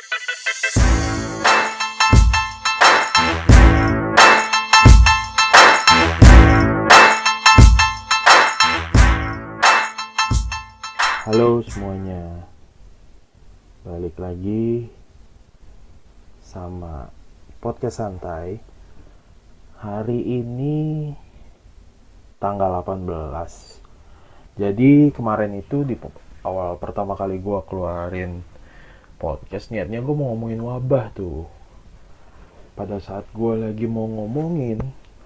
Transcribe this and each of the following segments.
Halo semuanya. Balik lagi Sama Podcast Santai. Hari ini Tanggal 18 Jadi kemarin itu di awal pertama kali gue keluarin podcast Niatnya gue mau ngomongin wabah tuh. Pada saat gue lagi mau ngomongin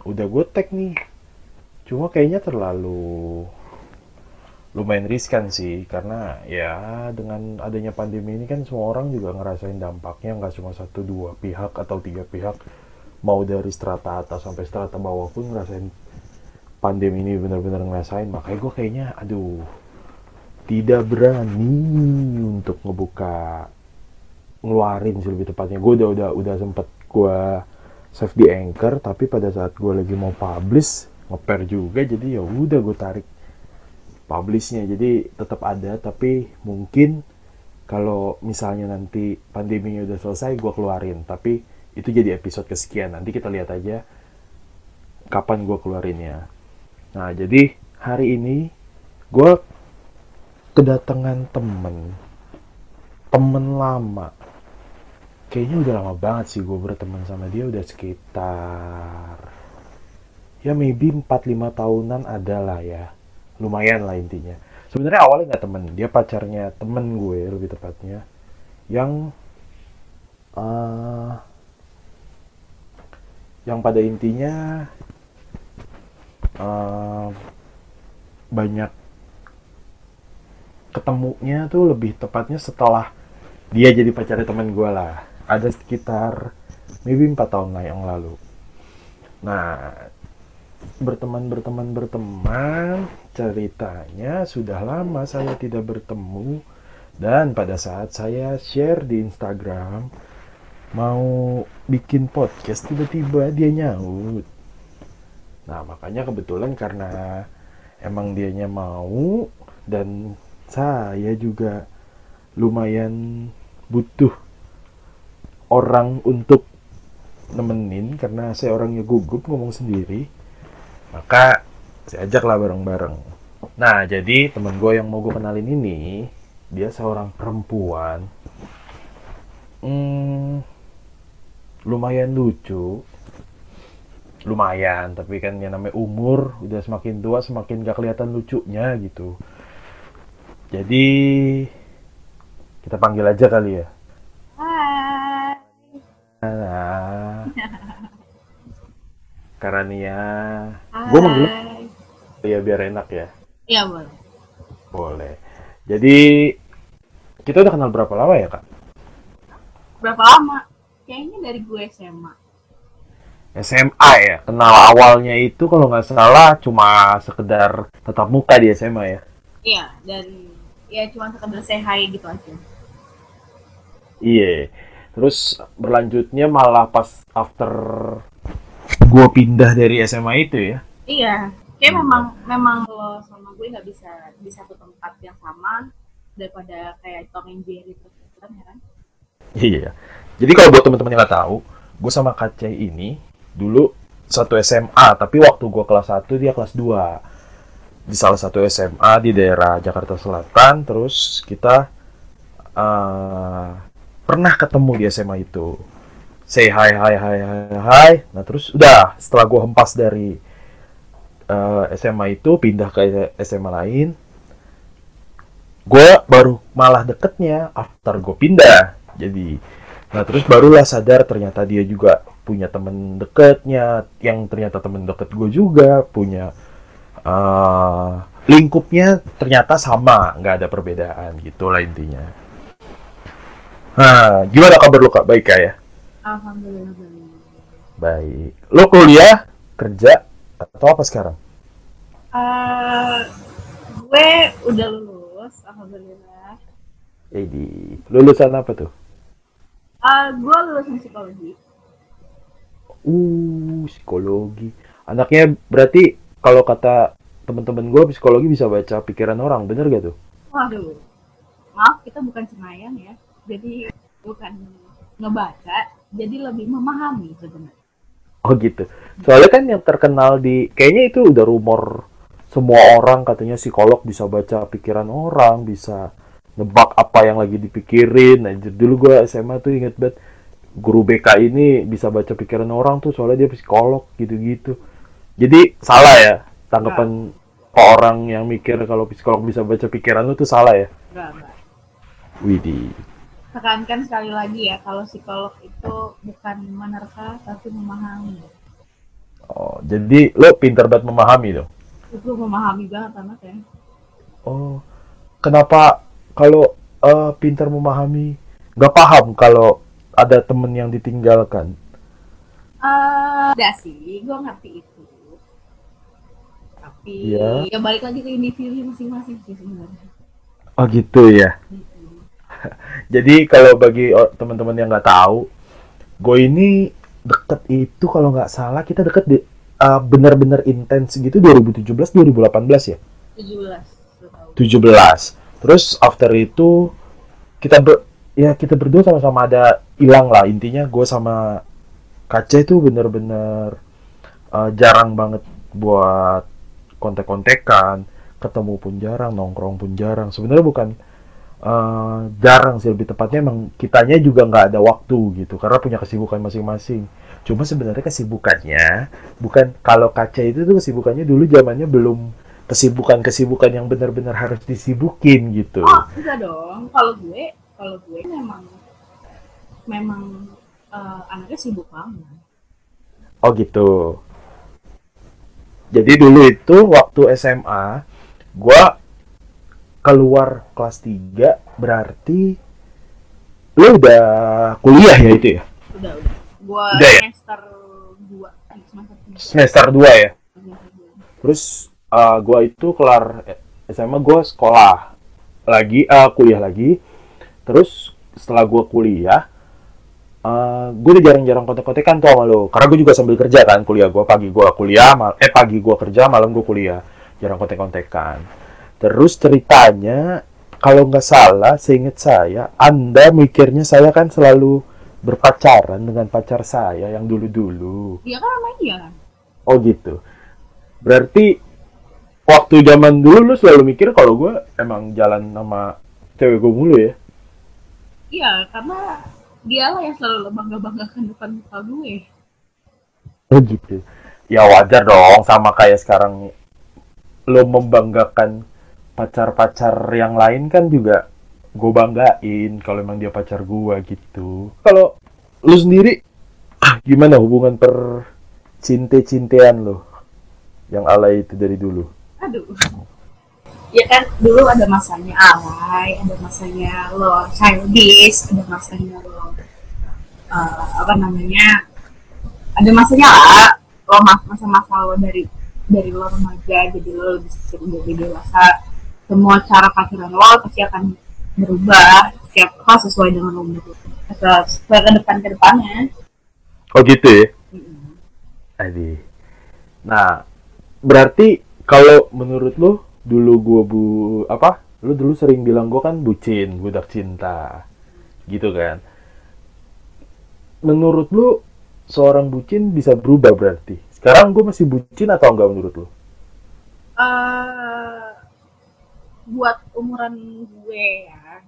Udah gue tag nih. Cuma kayaknya terlalu lumayan riskan sih karena ya dengan adanya pandemi ini kan semua orang juga ngerasain dampaknya nggak cuma satu dua pihak atau tiga pihak. Mau dari strata atas sampai strata bawah pun ngerasain pandemi ini benar-benar ngerasain. Makanya gue kayaknya aduh tidak berani untuk ngebuka ngeluarin sih lebih tepatnya. Gue udah udah udah sempet gue save di anchor tapi pada saat gue lagi mau publish ngeper juga jadi ya udah gue tarik publishnya. Jadi tetap ada tapi mungkin kalau misalnya nanti pandeminya udah selesai gue keluarin. Tapi itu jadi episode kesekian. Nanti kita lihat aja kapan gue keluarinnya. Nah jadi hari ini gue kedatangan temen. Temen lama kayaknya udah lama banget sih gue berteman sama dia udah sekitar ya maybe 4-5 tahunan ada lah ya. Lumayan lah intinya. Sebenarnya awalnya nggak temen dia pacarnya temen gue lebih tepatnya yang uh, yang pada intinya uh, banyak ketemunya tuh lebih tepatnya setelah dia jadi pacarnya temen gue lah ada sekitar maybe 4 tahun lah yang lalu. Nah berteman berteman berteman ceritanya sudah lama saya tidak bertemu. Dan pada saat saya share di Instagram mau bikin podcast tiba-tiba dia nyaut. Nah makanya kebetulan karena emang dianya mau dan saya juga lumayan butuh orang untuk nemenin karena saya orangnya gugup ngomong sendiri maka saya ajak lah bareng-bareng. Nah, jadi temen gue yang mau gue kenalin ini, dia seorang perempuan. Hmm, lumayan lucu. Lumayan, tapi kan yang namanya umur, udah semakin tua semakin gak kelihatan lucunya gitu. Jadi, kita panggil aja kali ya. Karania. Gue manggil ya biar enak ya. Iya boleh. Boleh. Jadi kita udah kenal berapa lama ya kak? Berapa lama? Kayaknya dari gue SMA. SMA ya. Kenal awalnya itu kalau nggak salah cuma sekedar tetap muka di SMA ya. Iya dan ya cuma sekedar say hi gitu aja. Iya. Terus berlanjutnya malah pas after gue pindah dari SMA itu ya. Iya. Kayak memang memang lo sama gue nggak bisa di satu tempat yang sama daripada kayak Tom and Jerry terus ya kan? Iya. Jadi kalau buat teman-teman yang nggak tahu, gue sama Kace ini dulu satu SMA, tapi waktu gue kelas 1 dia kelas 2 di salah satu SMA di daerah Jakarta Selatan. Terus kita uh, pernah ketemu di SMA itu. Say hi hi hi hi hi. Nah terus udah setelah gue hempas dari uh, SMA itu pindah ke SMA lain, gue baru malah deketnya after gue pindah. Jadi Nah terus barulah sadar ternyata dia juga punya temen deketnya yang ternyata temen deket gue juga punya uh, lingkupnya ternyata sama nggak ada perbedaan gitu lah intinya. Nah gimana kabar lu kak baik kak ya? Alhamdulillah baik. Baik. Lo kuliah kerja atau apa sekarang? Uh, gue udah lulus, alhamdulillah. Eh di lulusan apa tuh? Uh, gue lulusan psikologi. Uh, psikologi. Anaknya berarti kalau kata teman-teman gue psikologi bisa baca pikiran orang, bener gak tuh? Waduh, maaf kita bukan Senayan ya. Jadi bukan ngebaca jadi lebih memahami sebenarnya Oh gitu. Soalnya kan yang terkenal di kayaknya itu udah rumor semua orang katanya psikolog bisa baca pikiran orang, bisa nebak apa yang lagi dipikirin. Nah, dulu gua SMA tuh inget banget guru BK ini bisa baca pikiran orang tuh soalnya dia psikolog gitu-gitu. Jadi salah ya tanggapan orang yang mikir kalau psikolog bisa baca pikiran lu tuh salah ya. enggak enggak Widih. Tekankan sekali lagi ya kalau psikolog itu bukan menerka tapi memahami Oh, jadi lo pinter banget memahami dong. itu memahami banget anaknya Oh, kenapa kalau eh, pintar memahami nggak paham kalau ada temen yang ditinggalkan? Eh, enggak sih gue ngerti itu tapi Iya. ya balik lagi ke individu masing-masing sih sebenarnya Oh gitu ya. Jadi kalau bagi teman-teman yang nggak tahu, gue ini deket itu kalau nggak salah kita deket di eh, bener-bener intens gitu 2017-2018 ya. 17 lu tahu 17. Terus after itu kita ber, ya kita berdua sama-sama ada hilang lah intinya gue sama Kaca itu bener-bener uh, jarang banget buat kontek-kontekan ketemu pun jarang nongkrong pun jarang sebenarnya bukan uh, jarang sih lebih tepatnya emang kitanya juga nggak ada waktu gitu karena punya kesibukan masing-masing cuma sebenarnya kesibukannya bukan kalau Kaca itu tuh kesibukannya dulu zamannya belum kesibukan-kesibukan yang benar-benar harus disibukin gitu. oh enggak dong kalau gue kalau gue memang memang eh, anaknya sibuk banget Oh gitu. Jadi dulu itu waktu SMA, gua keluar kelas 3 berarti lu udah kuliah ya itu ya? udah udah gue Udah ya? semester 2 semester 3 Semester 2 ya. Terus uh, gua itu kelar SMA gua sekolah lagi, uh, kuliah lagi. Terus setelah gua kuliah, uh, gue udah jarang-jarang kontek-kontekan tuh sama lo. Karena gue juga sambil kerja kan, kuliah gua pagi gua kuliah, mal eh pagi gua kerja, malam gua kuliah. Jarang kontek-kontekan. Terus ceritanya, kalau nggak salah, seingat saya, Anda mikirnya saya kan selalu berpacaran dengan pacar saya yang dulu-dulu. Iya kan sama iya kan Oh gitu. Berarti waktu zaman dulu lu selalu mikir kalau gue emang jalan sama cewek gue mulu ya? iya karena dialah yang selalu bangga banggakan depan muka gue Oh gitu. Ya wajar dong sama kayak sekarang lo membanggakan pacar-pacar yang lain kan juga gue banggain kalau emang dia pacar gue gitu. Kalau lu sendiri gimana hubungan per cinte-cintean lo yang alay itu dari dulu? aduh ya kan dulu ada masanya alay ada masanya lo childish ada masanya lo eh, apa namanya ada masanya lah lo mas masa-masa lo dari dari lo remaja jadi lo lebih lebih dewasa semua cara pacaran lo pasti akan berubah setiap hal sesuai dengan umur lo sesuai ke depan ke depannya Oh gitu ya? Adi. Nah, berarti kalau menurut lu dulu gua bu apa? Lu dulu sering bilang gua kan bucin, budak cinta. Gitu kan. Menurut lu seorang bucin bisa berubah berarti? Sekarang gua masih bucin atau enggak menurut lu? eh buat umuran gue ya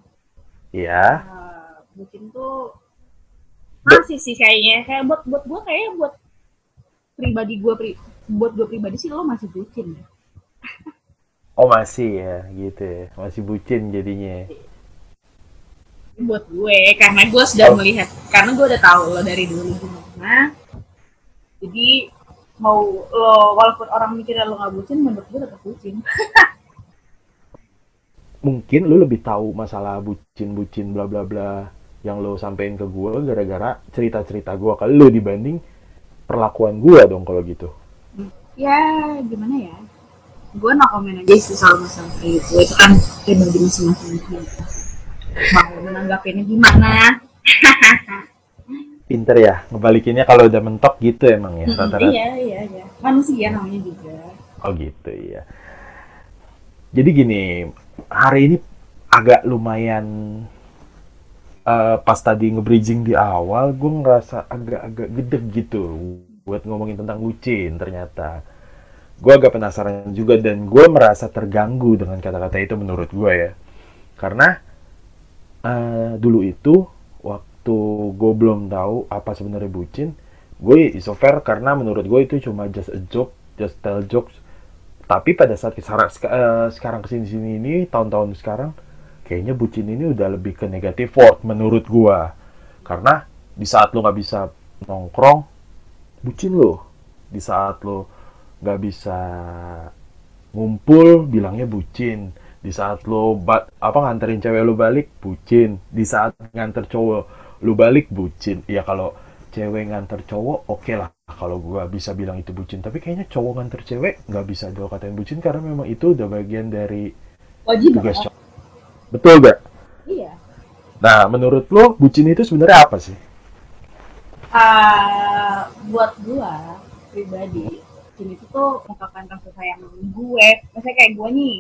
Iya. eh, bucin tuh masih sih kayaknya kayak buat buat gue kayak buat pribadi gue pri, buat gue pribadi sih lo masih bucin ya. Oh masih ya, gitu ya. Masih bucin jadinya. buat gue karena gue sudah Oh. melihat karena gue udah tahu lo dari dulu gimana jadi mau lo walaupun orang mikirnya lo nggak bucin menurut gue tetap bucin Mungkin lu lebih tahu masalah bucin-bucin bla bla bla yang lo sampein ke gua gara-gara cerita-cerita gua ke lu dibanding perlakuan gua dong kalau gitu. ya gimana ya gue no komen aja sih soal masalah kayak gitu itu kan pribadi masing-masing kita mau menanggapinya gimana Pinter ya, ngebalikinnya kalau udah mentok gitu emang ya rata-rata. iya iya iya manusia namanya juga Oh gitu iya. Jadi gini, hari ini agak lumayan eh, pas tadi nge-bridging di awal, gue ngerasa agak-agak gede gitu buat ngomongin tentang bucin ternyata. Gue agak penasaran juga dan gue merasa terganggu dengan kata-kata itu menurut gue ya. Karena eh, dulu itu waktu gue belum tahu apa sebenarnya bucin, gue iso fair karena menurut gue itu cuma just a joke, just tell jokes. Tapi pada saat sekarang, sekarang ke sini-sini ini, tahun-tahun sekarang, kayaknya bucin ini udah lebih ke negatif word menurut gua. Karena di saat lo nggak bisa nongkrong bucin lo di saat lo nggak bisa ngumpul bilangnya bucin. Di saat lo ba- apa nganterin cewek lo balik bucin. Di saat nganter cowok lo balik bucin. Ya kalau cewek nganter cowok oke lah. Kalau gua bisa bilang itu bucin tapi kayaknya cowok nganter cewek nggak bisa gue katain bucin karena memang itu udah bagian dari wajib tugas cowok. Betul gak iya. Nah, menurut lo bucin itu sebenarnya apa sih? Ah, buat gua pribadi ini itu tuh mengungkapkan rasa sayang gue. Misalnya kayak gue nih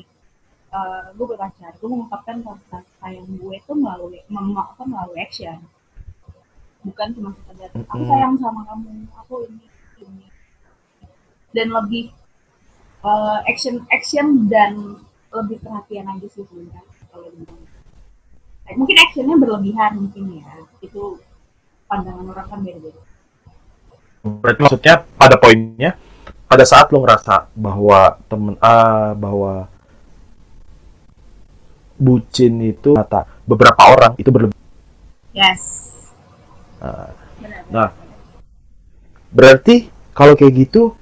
eh, gue berpacar gue mengungkapkan rasa sayang gue itu melalui mem apa melalui action bukan cuma sekedar aku Mm-mm. sayang sama kamu. Aku ini ini. Dan lebih eh, action action dan lebih perhatian aja sih sebenarnya kalau dibilang Eh, mungkin actionnya berlebihan mungkin ya. Itu pandangan orang kan beda-beda. Berarti maksudnya pada poinnya, pada saat lo ngerasa bahwa temen A, bahwa bucin itu kata beberapa orang itu berlebih. yes Nah, berarti kalau kayak gitu,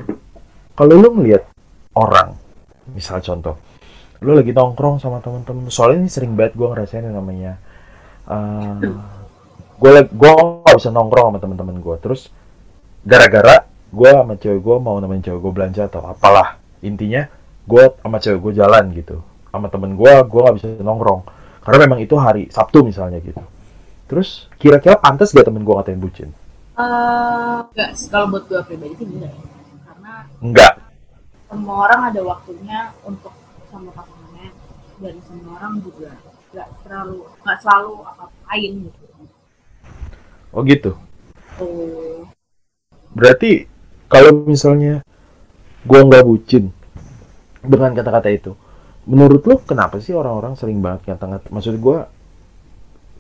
kalau lo ngelihat orang, misal contoh, lo lagi nongkrong sama temen-temen, soalnya ini sering banget gue ngerasain yang namanya, gue gue gak bisa nongkrong sama temen-temen gue, terus gara-gara gue sama cewek gue mau nemenin cewek gue belanja atau apalah intinya gue sama cewek gue jalan gitu. Sama temen gue gue nggak bisa nongkrong. Karena memang itu hari Sabtu misalnya gitu terus kira-kira pantas gak temen gue ngatain bucin? Eh, enggak sih, kalau buat gue pribadi sih enggak ya karena enggak semua orang ada waktunya untuk sama pasangannya. Dan semua orang juga nggak terlalu nggak selalu apa-apain gitu. Oh gitu? Oh berarti kalau misalnya gue nggak bucin dengan kata-kata itu menurut lo kenapa sih orang-orang sering banget ngata-ngata maksud gue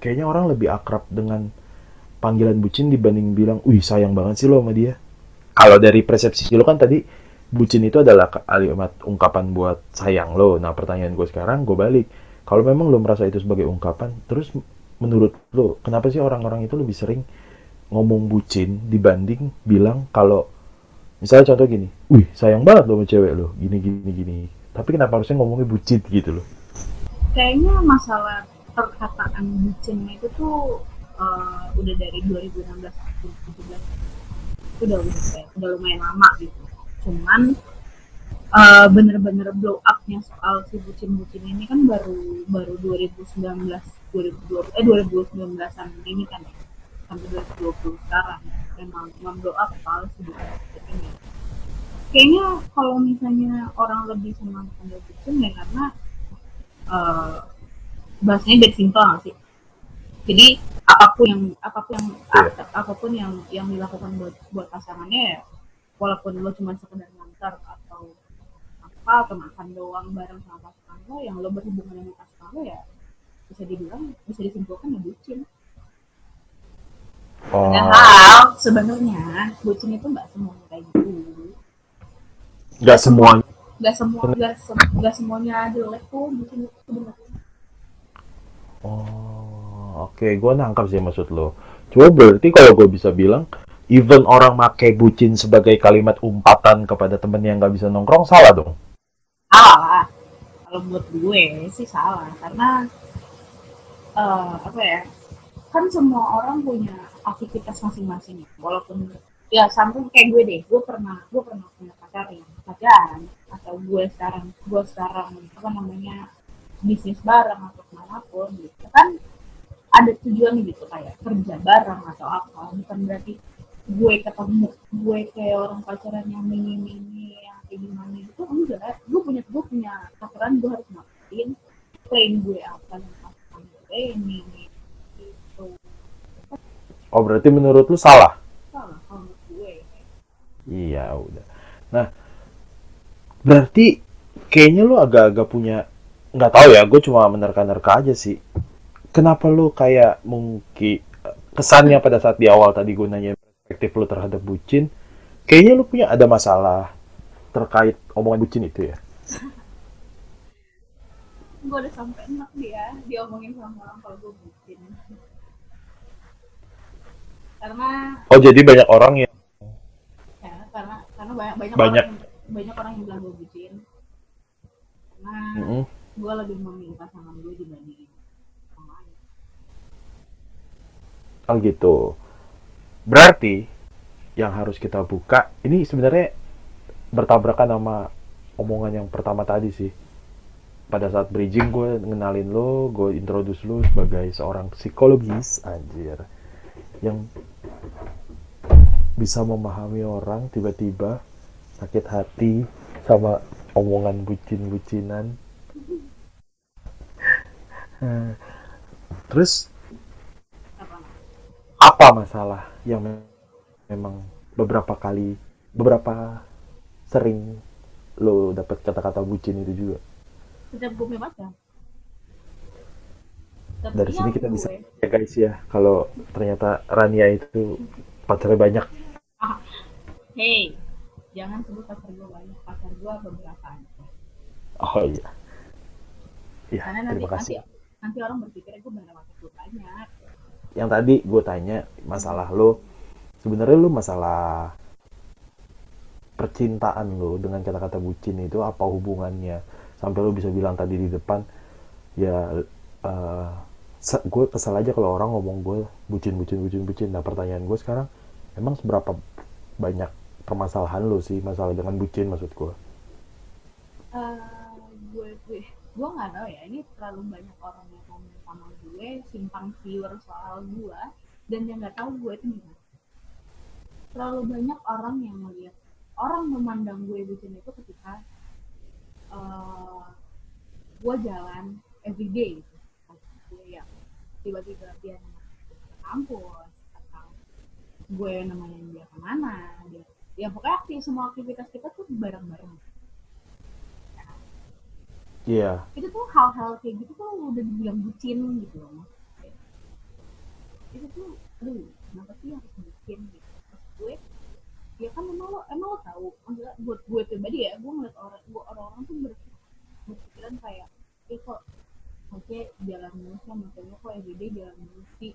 kayaknya orang lebih akrab dengan panggilan bucin dibanding bilang wih sayang banget sih lo sama dia kalau dari persepsi lo kan tadi bucin itu adalah kalimat ungkapan buat sayang lo nah pertanyaan gue sekarang gue balik kalau memang lo merasa itu sebagai ungkapan terus menurut lo kenapa sih orang-orang itu lebih sering ngomong bucin dibanding bilang kalau misalnya contoh gini, wih sayang banget lo sama cewek lo, gini gini gini. Tapi kenapa harusnya ngomongnya bucin gitu loh? kayaknya masalah perkataan bucinnya itu tuh eh, udah dari 2016 2017 udah udah kayak udah lumayan lama gitu. Cuman eh, bener-bener blow upnya soal si bucin-bucin ini kan baru baru 2019 2020 eh 2019an ini kan ya. Sampai 2020 sekarang. Memang memang blow up soal si bucin ini. Kayaknya kalau misalnya orang lebih senang sama bucin ya karena eh bahasanya dari simpel nggak sih? Jadi apa pun yang apa pun yang Iya. apa pun yang yang dilakukan buat buat pasangannya ya walaupun lo cuma sekedar ngantar atau apa atau makan doang bareng sama pasangan lo yang lo berhubungan dengan pasangan lo ya bisa dibilang bisa disimpulkan ya bucin. Oh, padahal sebenarnya bucin itu nggak semuanya kayak gitu. Nggak semua. nggak semua nggak nggak semuanya jelek tuh bucin itu sebenarnya Oh, oke, gue nangkap sih maksud lo. Cuma berarti kalau gue bisa bilang, even orang make bucin sebagai kalimat umpatan kepada temen yang nggak bisa nongkrong, salah dong. salah lah kalau buat gue sih salah karena eh, apa ya kan semua orang punya aktivitas masing-masing walaupun ya sampai kayak gue deh gue pernah gue pernah punya pacar yang pacaran atau gue sekarang gue sekarang apa namanya bisnis bareng atau ke mana pun gitu. Kan ada tujuan gitu kayak kerja bareng atau apa. Bukan berarti gue ketemu gue kayak orang pacaran yang mini-mini yang kayak gimana gitu. Enggak. Gue punya gue punya aturan gue harus ngapain plan gue apa dan apa gue ini ini gitu. Oh berarti menurut lu salah? Salah kalau gue. Iya udah. Nah berarti kayaknya lu agak-agak punya nggak tahu ya gue cuma menerka-nerka aja sih kenapa lu kayak mungkin kesannya pada saat di awal tadi gue nanya perspektif lu terhadap bucin kayaknya lu punya ada masalah terkait omongan bucin itu ya gue udah sampai enak dia diomongin sama orang kalau gue bucin karena oh jadi banyak orang yang ya karena karena banyak banyak, Banyak. orang yang, banyak orang yang bilang gue bucin karena Mm-mm. Gue lebih memilih pasangan gue dibanding orang Oh gitu. Berarti yang harus kita buka ini sebenarnya bertabrakan sama omongan yang pertama tadi sih. Pada saat bridging gue ngenalin lo, gue introduce lo sebagai seorang psikologis, anjir. Yang bisa memahami orang tiba-tiba sakit hati sama omongan bucin-bucinan. Terus apa masalah yang me- memang beberapa kali beberapa sering lo dapat kata-kata bucin itu juga? Gue punya pacar Tapi dari sini kita bisa gue- ya guys ya kalau ternyata Rania itu pacarnya banyak. Ah, hey jangan sebut pacar gue banyak. Pacar gue beberapa aja. Oh iya. Iya nanti terima kasih. nanti nanti orang berpikir gue bener pacar gue banyak. Yang tadi gue tanya masalah lo sebenarnya lo masalah percintaan lo dengan kata-kata bucin itu apa hubungannya? Sampai lo bisa bilang tadi di depan ya gue kesel aja kalau orang ngomong gue bucin bucin bucin bucin. Nah pertanyaan gue sekarang emang seberapa banyak permasalahan lo sih? Masalah dengan bucin maksud gue Eh, gue gue gue nggak tahu ya ini terlalu banyak orang yang ngomong sama gue simpang siur soal gue dan yang nggak tahu gue itu gimana. Terlalu banyak orang yang melihat orang memandang gue bucin itu ketika eh, gue jalan everyday gitu. Gue ya tiba-tiba dia ke kampus atau gue nemenin dia ke mana? Dia ya pokoknya aktif semua aktivitas kita tuh bareng-bareng iya. Itu tuh hal-hal kayak gitu tuh udah dibilang bucin gitu loh itu tuh aduh kenapa sih harus bucin gitu? Terus gue ya kan emang lo emang lo tahu maksudnya buat gue pribadi ya gue ngeliat orang gue orang-orang tuh ber, berpikiran kayak eh kok oke jalan mulus ya maksudnya kok everyday jalan mulus sih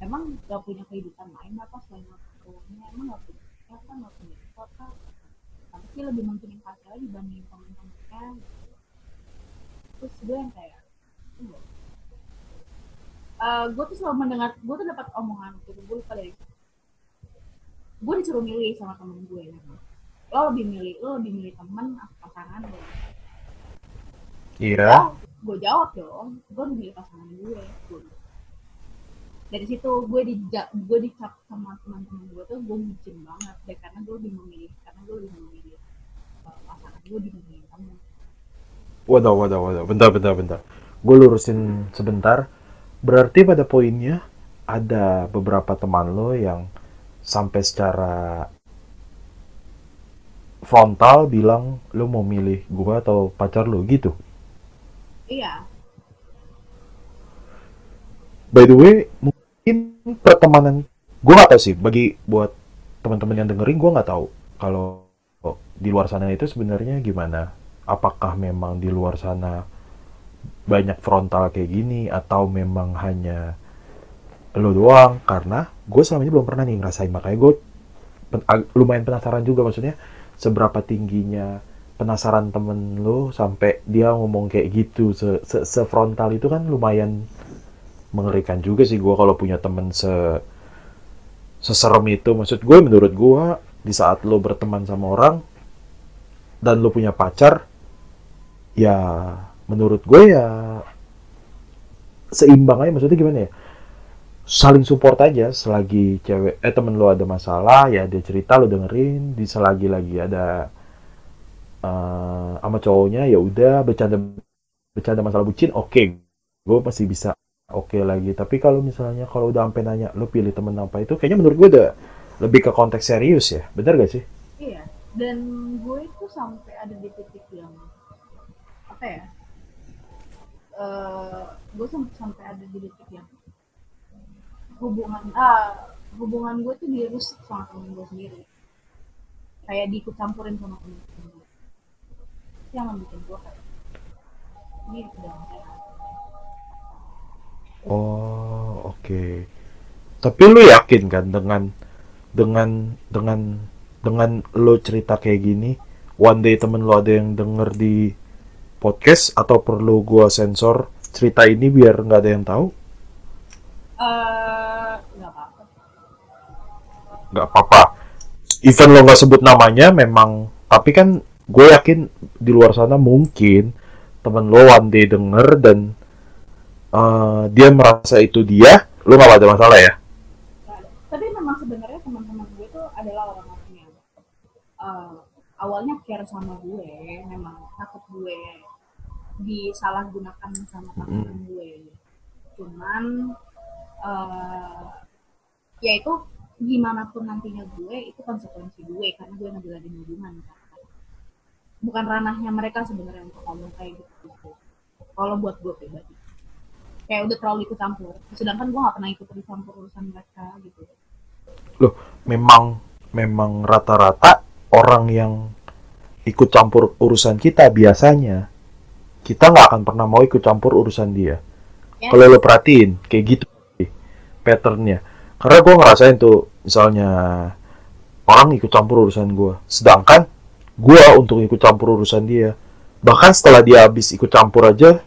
emang gak punya kehidupan lain apa selain keluarnya emang gak punya ya kan gak punya kota tapi sih lebih mungkin pacarnya dibanding teman-temannya gitu terus gue yang kayak enggak. Eh, gue tuh selalu mendengar gue tuh dapat omongan gitu gue lupa dari gue disuruh milih sama temen gue ya. lo lebih milih lo lebih milih temen atau pasangan lo iya gue jawab dong gue lebih milih pasangan gue Gue. dari situ gue di gue dicap sama teman-teman gue tuh gue bucin banget deh karena gue lebih memilih karena gue lebih memilih eh, pasangan gue dibanding temen Waduh, waduh, waduh. Bentar, bentar, bentar. Gue lurusin sebentar. Berarti pada poinnya ada beberapa teman lo yang sampai secara frontal bilang lo mau milih gue atau pacar lo gitu. iya By the way, mungkin pertemanan gue gak tahu sih. Bagi buat teman-teman yang dengerin, gue nggak tahu kalau di luar sana itu sebenarnya gimana. Apakah memang di luar sana banyak frontal kayak gini atau memang hanya lo doang? Karena gue selama ini belum pernah nih ngerasain makanya gue pen- lumayan penasaran juga maksudnya seberapa tingginya penasaran temen lo sampai dia ngomong kayak gitu se, se, sefrontal itu kan lumayan mengerikan juga sih gue kalau punya temen se seserem itu maksud gue menurut gue di saat lo berteman sama orang dan lo punya pacar ya menurut gue ya seimbang aja. Maksudnya gimana ya? Saling support aja. Selagi cewek eh temen lo ada masalah ya dia cerita lo dengerin. Di selagi lagi ada eh sama cowoknya ya udah. Bercanda bercanda masalah bucin oke. Gue masih bisa oke lagi. Tapi kalau misalnya kalau udah sampai nanya lo pilih temen apa? Itu kayaknya menurut gue udah lebih ke konteks serius ya. Bener gak sih? Iya. Dan gue itu sampai ada di titik yang apa ya uh, gue sampai sampai ada di titik yang hubungan ah hubungan gue tuh dirusak sama temen gue sendiri. Kayak diikut campurin sama temen gue yang bikin gue kayak ini udah oh oke. Okay. tapi lu yakin kan dengan dengan dengan dengan lo cerita kayak gini one day temen lo ada yang denger di podcast atau perlu gua sensor cerita ini biar nggak ada yang tahu? Uh, nggak apa-apa. Nggak apa-apa. Even lo nggak sebut namanya memang tapi kan gue yakin di luar sana mungkin temen lo one day denger dan uh, dia merasa itu dia lo nggak ada masalah ya? Tapi memang sebenarnya teman-teman gue itu adalah orang-orang yang uh, awalnya care sama gue memang takut gue disalahgunakan sama teman mm. gue. Cuman uh, ya itu gimana pun nantinya gue itu konsekuensi gue karena gue ngejalanin hubungan kan. Bukan ranahnya mereka sebenarnya untuk ngomong kayak gitu, gitu. kalau buat gue pribadi. Kayak udah terlalu ikut campur. Sedangkan gue gak pernah ikut campur urusan mereka gitu. Loh memang memang rata-rata orang yang ikut campur urusan kita biasanya kita nggak akan pernah mau ikut campur urusan dia. Ya. kalau lo perhatiin kayak gitu patternnya. Karena gue ngerasain tuh misalnya orang ikut campur urusan gue sedangkan gue untuk ikut campur urusan dia. Bahkan setelah dia habis ikut campur aja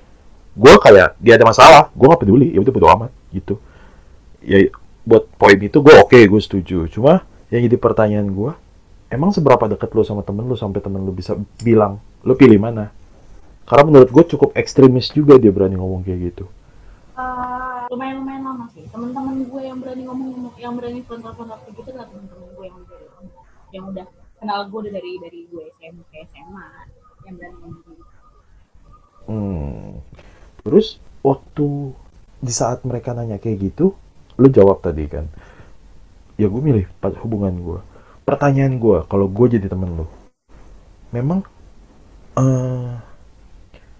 gue kayak dia ada masalah gue gak peduli ya udah bodo amat gitu. Ya buat poin itu gue oke okay, gue setuju. Cuma yang jadi pertanyaan gue emang seberapa deket lo sama temen lo sampai temen lo bisa bilang lo pilih mana karena menurut gue cukup ekstremis juga dia berani ngomong kayak gitu uh, lumayan lumayan lama sih teman-teman gue yang berani ngomong yang berani frontal frontal kayak gitu lah teman-teman gue yang yang udah kenal gue udah dari dari gue SMP SMA yang berani ngomong gitu. Hmm. Terus waktu di saat mereka nanya kayak gitu, lu jawab tadi kan. Ya gue milih hubungan gue. Pertanyaan gue, kalau gue jadi temen lu, memang, uh,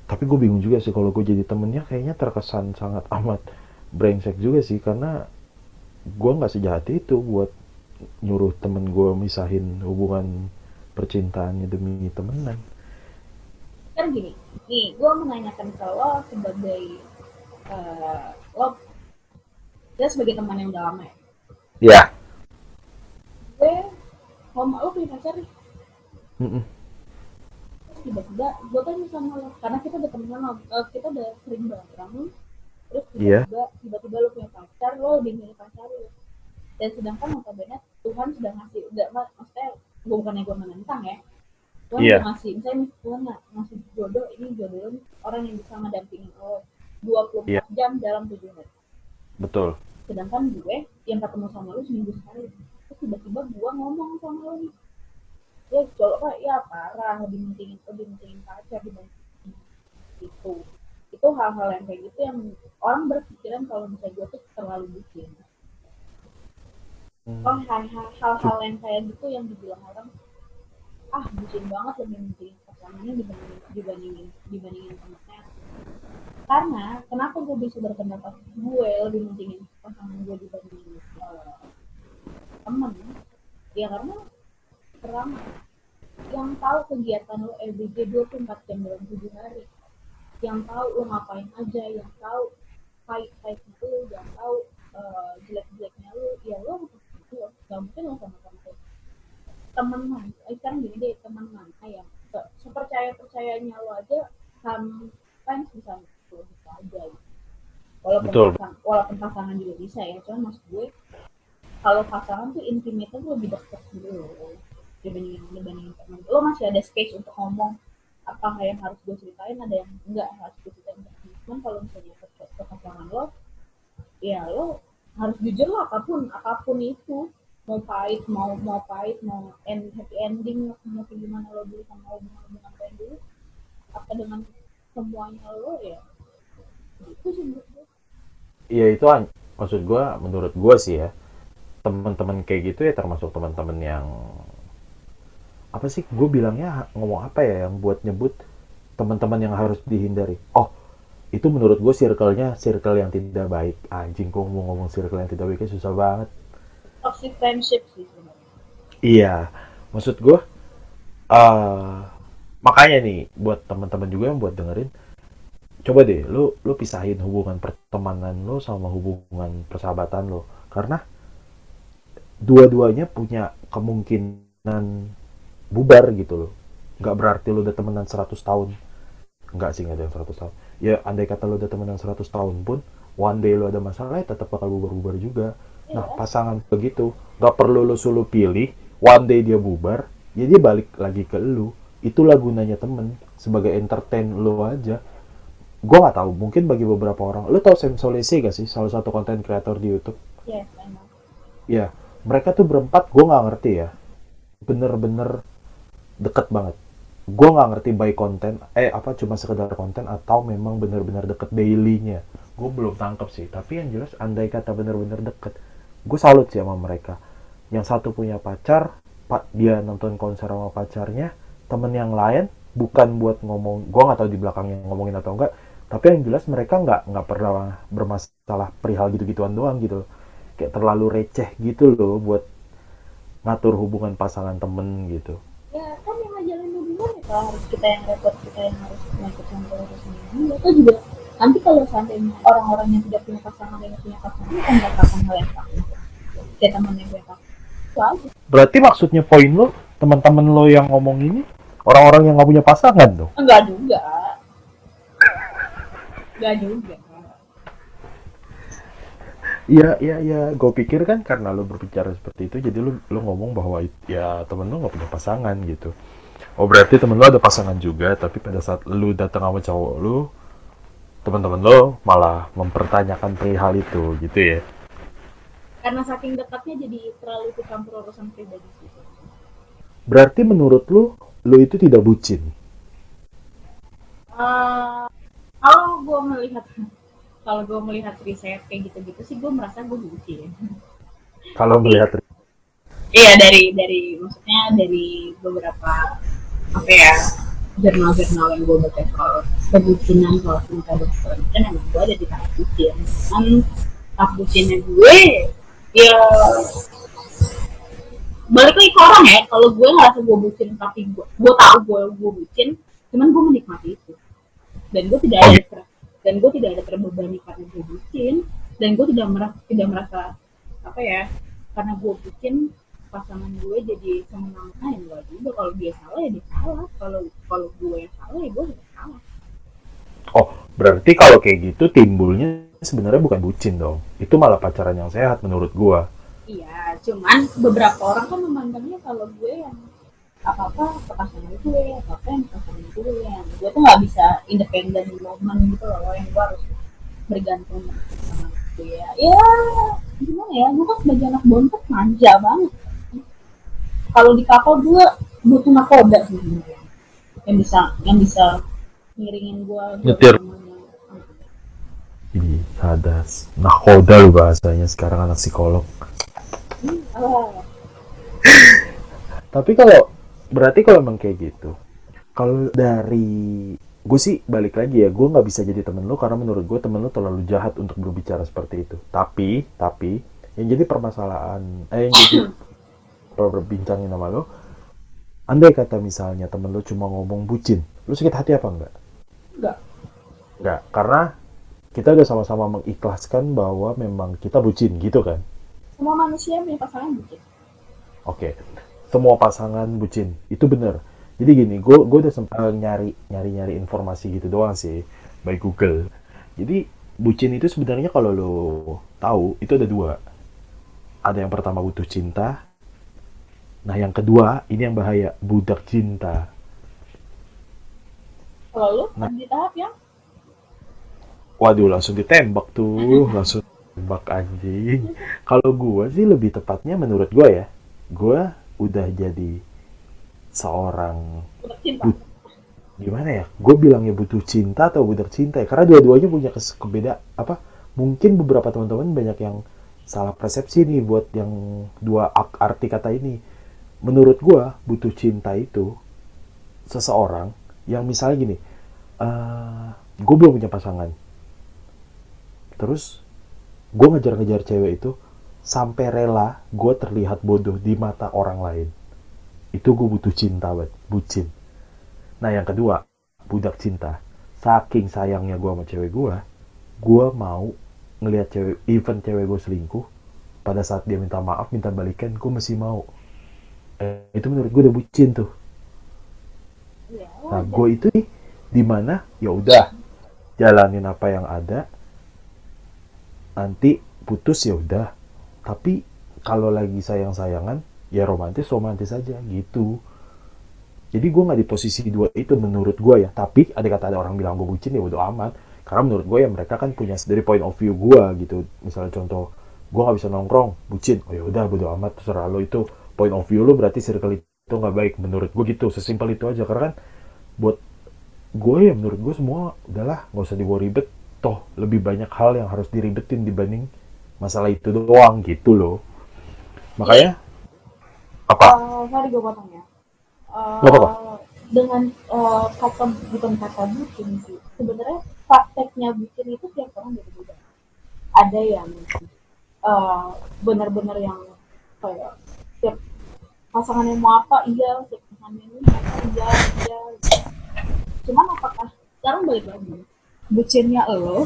tapi gue bingung juga sih kalau gue jadi temennya kayaknya terkesan sangat amat brengsek juga sih karena gue nggak sejahat itu buat nyuruh temen gue misahin hubungan percintaannya demi temenan. Kan gini nih gue menanyakan ke lo sebagai uh, lo dia sebagai teman yang udah lama ya? Iya. Gue mau lo punya pacar nih? Mm -mm. Tiba-tiba gue kan sama lo karena kita udah temenan uh, kita udah sering bareng terus iya. tiba-tiba yeah. tiba-tiba lo punya pacar lo lebih milih pacar lo dan sedangkan notabene Tuhan sudah ngasih udah maksudnya gue bukannya gue menentang ya Tuhan yeah. ngasih misalnya Tuhan ngasih jodoh ini jodoh orang yang bisa mendampingi lo 24 yeah. jam dalam tujuh hari betul sedangkan gue yang ketemu sama lo seminggu sekali terus tiba-tiba gue ngomong sama lo nih ya cowok ya parah lebih pentingin lebih pentingin pacar dibanding itu. Itu hal-hal yang kayak gitu yang orang berpikiran kalau misalnya gue tuh terlalu bucin. Hmm. oh hal-hal yang kayak gitu yang dibilang orang ah bucin banget lebih penting pasangannya dibandingin dibandingin dibandingin temennya. Karena kenapa gue bisa berpendapat gue lebih pentingin pasangan gue dibandingin uh, temen? Ya karena pertama yang tahu kegiatan lo LBG 24 jam dalam 7 hari. Yang tahu lo ngapain aja yang tahu fight-fight itu yang tahu uh, jelek-jeleknya lo ya lo itu gak mungkin lo sama sama teman mana eh, sekarang gini deh teman mana yang sepercaya percayanya lo aja sampai bisa lo bisa aja. Gitu. walaupun Betul. Pasang, walaupun pasangan juga bisa ya cuman maksud gue kalau pasangan tuh intimate tuh lebih dekat gitu loh dibandingin dibandingin teman lo masih ada space untuk ngomong apa yang harus gue ceritain ada yang enggak harus gue ceritain cuman kalau misalnya ke, ke pasangan lo ya lo harus jujur lah apa pun apa pun itu. Mau pahit mau mau pahit mau end happy ending mau gimana lo dulu sama hubungan hubungan kalian dulu. Apa dengan semuanya lo ya itu sih menurut gue ya itu an- maksud gue menurut gue sih ya teman-teman kayak gitu ya termasuk teman-teman yang apa sih? Gue bilangnya ngomong apa ya yang buat nyebut teman-teman yang harus dihindari? Oh itu menurut gue circle-nya circle yang tidak baik. Anjing kok mau ngomong circle yang tidak baiknya susah banget. Toxic friendship sih sebenarnya. Iya. Maksud gue eh makanya nih buat teman-teman juga yang buat dengerin coba deh lu lu pisahin hubungan pertemanan lu sama hubungan persahabatan lu. Karena dua-duanya punya kemungkinan bubar gitu loh. Nggak berarti lu udah temenan 100 tahun. Nggak sih nggak ada yang 100 tahun. Ya andai kata lu udah temenan 100 tahun pun one day lu ada masalah ya tetap bakal bubar-bubar juga. Nah pasangan begitu. Nggak perlu lu suluh pilih one day dia bubar ya dia balik lagi ke lu. Itulah gunanya temen. Sebagai entertain lu aja. Gue nggak tahu mungkin bagi beberapa orang. Lu tau Sam Solese gak sih? Salah satu konten kreator di YouTube. Yes emang ya mereka tuh berempat gue nggak ngerti ya. Bener-bener deket banget. Gue nggak ngerti by konten eh apa cuma sekedar konten atau memang bener-bener deket dailynya. Gue belum tangkep sih tapi yang jelas andai kata bener-bener deket gue salut sih sama mereka. Yang satu punya pacar pak dia nonton konser sama pacarnya temen yang lain bukan buat ngomong gue nggak tahu di belakangnya ngomongin atau enggak tapi yang jelas mereka nggak nggak pernah bermasalah perihal gitu-gituan doang gitu. Kayak terlalu receh gitu loh buat ngatur hubungan pasangan temen gitu ya kan yang ngajalin hubungan ya kalau harus kita yang repot kita yang harus ngikut campur urusannya dia atau juga nanti kalau seandainya orang-orang yang tidak punya pasangan yang punya pasangan kan nggak akan hal yang sama kayak temannya gue tak itu aja. Berarti maksudnya poin lo teman-teman lo yang ngomong ini orang-orang yang nggak punya pasangan dong? Enggak juga. Enggak juga Iya, iya, iya. Gue pikir kan karena lo berbicara seperti itu, jadi lo lo ngomong bahwa ya temen lo nggak punya pasangan gitu. Oh berarti temen lo ada pasangan juga, tapi pada saat lo datang sama cowok lo, teman-teman lo malah mempertanyakan perihal itu, gitu ya? karena saking dekatnya jadi terlalu ikut campur urusan pribadi gitu Berarti menurut lo, lo itu tidak bucin. Eh, kalau gue melihat kalau gue melihat riset kayak gitu-gitu sih gue merasa gue bucin Kalau melihat iya dari dari maksudnya dari beberapa apa ya jurnal-jurnal yang gue baca soal kebucinan soal cinta dan segala macam emang gue ada di tahap bucin kan tahap bucinnya gue ya balik lagi ke orang ya kalau gue ngerasa gue bucin tapi gue gue tahu gue gue bucin cuman gue menikmati itu. Dan gue tidak ada ter- dan gue tidak ada terbebani karena gue bucin dan gue tidak merasa tidak merasa apa ya karena gue bucin pasangan gue jadi semena ya enggak juga kalau dia salah ya dia salah kalau kalau gue yang salah ya gue juga salah Oh, berarti kalau kayak gitu timbulnya sebenarnya bukan bucin dong. Itu malah pacaran yang sehat menurut gua. iya cuman beberapa orang kan memandangnya kalau gue yang apa apa ke pasangan gue apa apa yang ke pasangan gue yang gue tuh nggak bisa independen momen gitu loh yang gue harus bergantung sama dia ya gimana ya gue kan sebagai anak bontot manja banget kalau di kapal gue butuh nakoda sih sebenarnya yang bisa yang bisa ngiringin gue Nyetir. Ih, hadas. Nakoda lu bahasanya sekarang anak psikolog. Ah, Tapi kalau berarti kalau emang kayak gitu, kalau dari gue sih balik lagi ya, gue nggak bisa jadi temen lo karena menurut gue temen lo terlalu jahat untuk berbicara seperti itu. Tapi, tapi yang jadi permasalahan, eh yang jadi perbincangin sama lo, andai kata misalnya temen lo cuma ngomong bucin, lo sakit hati apa enggak? enggak Enggak, karena kita udah sama-sama mengikhlaskan bahwa memang kita bucin gitu kan. semua manusia punya pasangan bucin Oke, semua pasangan bucin itu bener. Jadi gini, gue gue udah sempat nyari nyari nyari informasi gitu doang sih by Google. Jadi bucin itu sebenarnya kalau lo tahu itu ada dua. Ada yang pertama butuh cinta. Nah yang kedua ini yang bahaya budak cinta. kalau lu Nah. di tahap yang Waduh langsung ditembak tuh, langsung tembak anjing. Kalau gue sih lebih tepatnya menurut gue ya, gue udah jadi seorang But- gimana ya? Gue bilangnya butuh cinta atau budak cinta ya? Karena dua-duanya punya kebeda apa mungkin beberapa teman-teman banyak yang salah persepsi nih buat yang dua arti kata ini. Menurut gue butuh cinta itu seseorang yang misalnya gini uh, eh, gue belum punya pasangan. Terus gue ngejar-ngejar cewek itu sampai rela gue terlihat bodoh di mata orang lain. Itu gue butuh cinta buat bucin. Nah yang kedua budak cinta. Saking sayangnya gue sama cewek gue gue mau ngelihat cewek even cewek gue selingkuh. Pada saat dia minta maaf minta balikan gue masih mau. Eh, itu menurut gue udah bucin tuh. Iya, nah gue itu nih di mana? Ya udah jalanin apa yang ada. Nanti putus ya udah tapi kalau lagi sayang sayangan ya romantis romantis aja gitu. Jadi gue nggak di posisi dua itu menurut gue ya. Tapi ada kata ada orang bilang gue bucin ya udah amat. Karena menurut gue ya mereka kan punya dari point of view gue gitu. Misalnya contoh gue nggak bisa nongkrong bucin. Oh ya udah bodo amat terserah lo. Itu point of view lo berarti circle itu nggak baik menurut gue gitu. Sesimpel itu aja. Karena kan buat gue ya menurut gue semua udahlah nggak usah dibawa ribet. Toh lebih banyak hal yang harus diribetin dibanding masalah itu doang gitu loh makanya apa? Uh, sorry gue potong ya. Uh, apa-apa. Dengan uh, kata bukan kata bucin sih. Sebenarnya prakteknya bucin itu tiap orang beda-beda. Ada yang uh, benar-benar yang kayak tiap pasangannya mau apa iya tiap pasangannya mau apa iya iya cuman apakah sekarang balik lagi bucinnya lo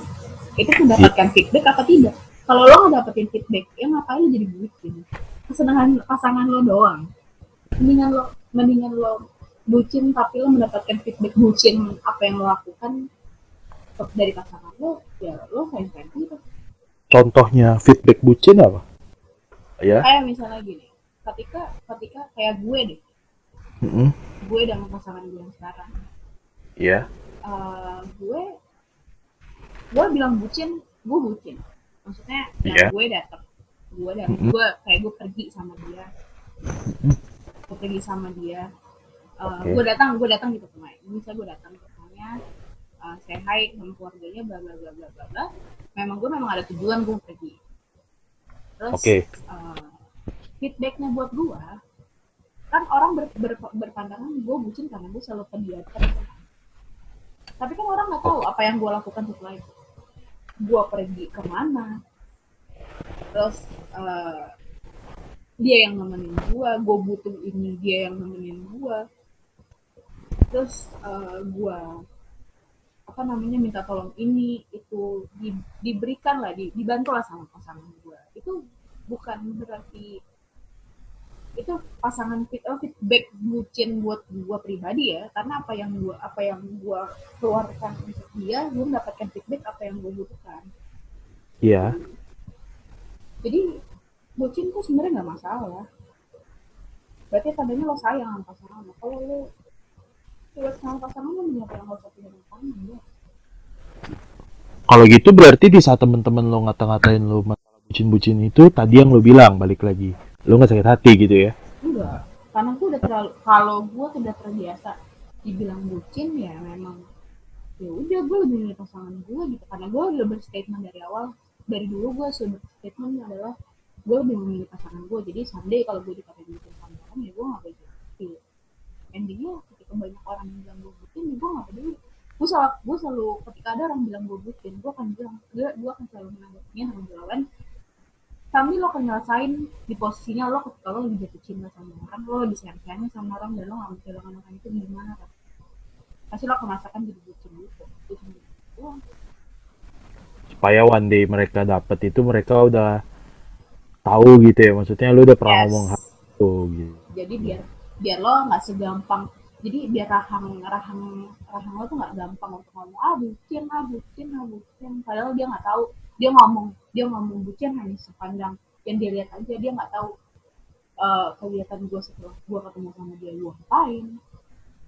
itu mendapatkan feedback apa tidak kalau lo nggak dapetin feedback ya ngapain lo jadi bucin kesenangan pasangan lo doang. Mendingan lo mendingan lo bucin tapi lo mendapatkan feedback bucin apa yang lo lakukan dari pasangan lo ya lo sayang sayang gitu. Contohnya feedback bucin apa? Ya. Kayak misalnya gini ketika ketika kayak gue deh. Mm -hmm. gue dengan pasangan gue yang sekarang. Iya yeah. uh, gue gue bilang bucin gue bucin maksudnya yeah. gue datang gue dan mm -hmm. gue kayak gue pergi sama dia. Gue pergi sama dia. Uh, okay. gue datang gue datang gitu rumah bisa gue datang ke rumahnya uh, say hi sama keluarganya bla bla bla bla bla bla. Memang gue memang ada tujuan gue pergi. Terus okay. uh, feedbacknya buat gue kan orang ber, ber, berpandangan gue bucin karena gue selalu pergi tapi kan orang nggak tahu apa yang gue lakukan setelah itu gue pergi ke mana? Terus uh, dia yang nemenin gua gue butuh ini dia yang nemenin gua. Terus uh, gua apa namanya minta tolong ini itu di, diberikan lah di, dibantu lah sama pasangan gua. Itu bukan berarti itu pasangan fit oh, feedback bucin buat gua pribadi ya. Karena apa yang gua apa yang gua keluarkan untuk dia gua mendapatkan feedback apa yang gua butuhkan. Iya. Jadi bucin tuh sebenarnya nggak masalah. Berarti tandanya lo sayang sama pasangan lo. Kalau lo tidak sama pasangan lo menyapa yang lo punya pasangan ya. Kalau gitu berarti di saat temen-temen lo ngata-ngatain lo masalah bucin-bucin itu tadi yang lo bilang balik lagi lo nggak sakit hati gitu ya? Enggak. Karena gue udah terlalu kalau gue sudah terbiasa dibilang bucin ya memang ya udah gue lebih milih pasangan gue gitu. Karena gue udah berstatement dari awal dari dulu gue sudah statement adalah gue lebih memilih pasangan gue jadi someday kalau gue dipakai di sama orang ya gue gak peduli. Endingnya ketika banyak orang yang bilang gue bucin ya gue gak peduli. Gue selalu gue selalu ketika ada orang bilang gue bucin gue akan bilang gue gue akan selalu menanggapinya dengan jawaban sambil lo akan ngerasain di posisinya lo ketika lo lebih jatuh cinta sama orang. Lo lebih sayang sayangnya sama orang dan lo gak mau kehilangan orang itu gimana kan? Pasti lo akan merasakan jadi bucin gitu. Itu supaya one day mereka dapat itu mereka udah tahu gitu ya. Maksudnya lu udah pernah yes. ngomong hal itu gitu. Jadi biar biar lo nggak segampang. Jadi biar rahang rahang rahang lo tuh nggak gampang untuk ngomong ah bucin ah bucin ah bucin. Padahal dia nggak tahu dia ngomong dia ngomong bucin hanya sepanjang yang dia lihat aja dia nggak tahu uh, kegiatan gue setelah gue ketemu sama dia gue ngapain?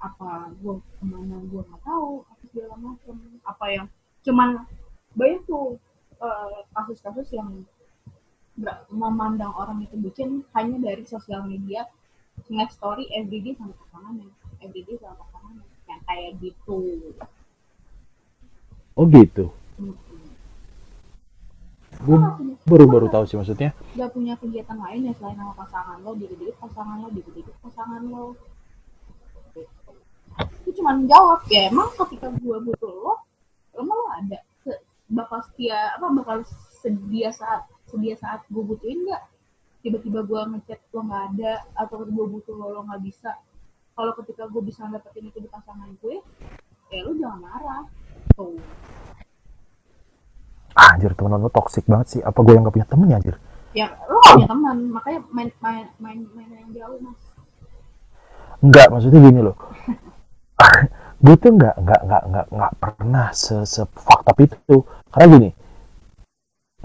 Apa gue ke mana gue nggak tahu apa segala macam. Apa yang cuman banyak tuh uh, kasus-kasus yang memandang orang itu bucin hanya dari sosial media. Ngeliat story everyday sama pasangannya everyday sama pasangannya. Yang kayak gitu. Oh gitu gue baru-baru tahu sih maksudnya. Gak punya kegiatan lain ya selain sama pasangan lo dikit-dikit pasangan lo dikit-dikit pasangan lo. Itu cuma jawab ya emang ketika gue butuh lo emang lo ada? Bakal setia apa bakal sedia saat sedia saat gue butuhin nggak? Tiba-tiba gue ngechat lo nggak ada atau gue butuh lo lo nggak bisa. Kalau ketika gue bisa dapetin itu di pasangan gue ya lo jangan marah. Tuh anjir temen lo toxic banget sih. Apa gue yang gak punya temen ya anjir? Ya lo gak punya teman makanya main main main main yang jauh mas. Enggak, maksudnya gini loh. gue tuh nggak nggak nggak nggak nggak pernah se se up itu. Karena gini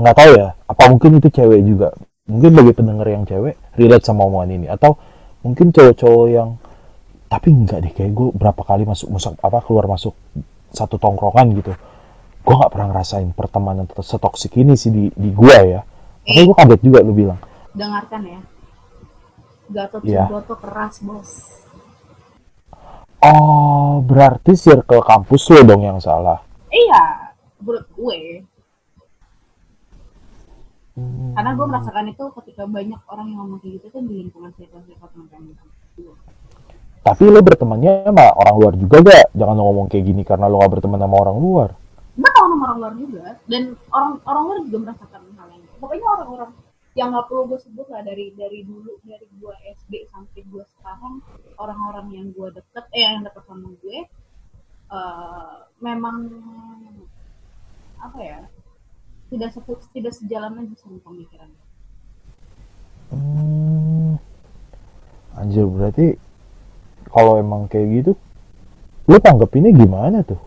nggak tahu ya apa mungkin itu cewek juga. Mungkin bagi pendengar yang cewek relate sama omongan ini. Atau mungkin cowok-cowok yang tapi enggak deh kayak gue berapa kali masuk masuk apa keluar masuk satu tongkrongan gitu gue nggak pernah ngerasain pertemanan setoksik ini sih di di gue ya makanya gue kaget juga lu bilang dengarkan ya Gatot Iya. Subroto keras bos oh berarti circle kampus lo dong yang salah iya menurut gue Hmm. karena gue merasakan itu ketika banyak orang yang ngomong kayak gitu kan di lingkungan circle-circle teman-teman gue Tapi lo bertemannya sama orang luar juga gak? Jangan lo ngomong kayak gini karena lo gak berteman sama orang luar. Gue tau nama orang luar juga dan orang orang luar juga merasakan hal yang pokoknya orang-orang yang nggak perlu gue sebut lah dari dari dulu dari gue SD sampai gue sekarang orang-orang yang gue deket eh yang deket sama gue eh, memang apa ya tidak se tidak sejalan aja sama pemikiran Hmm. Anjir berarti kalau emang kayak gitu, lo tanggepinnya gimana tuh?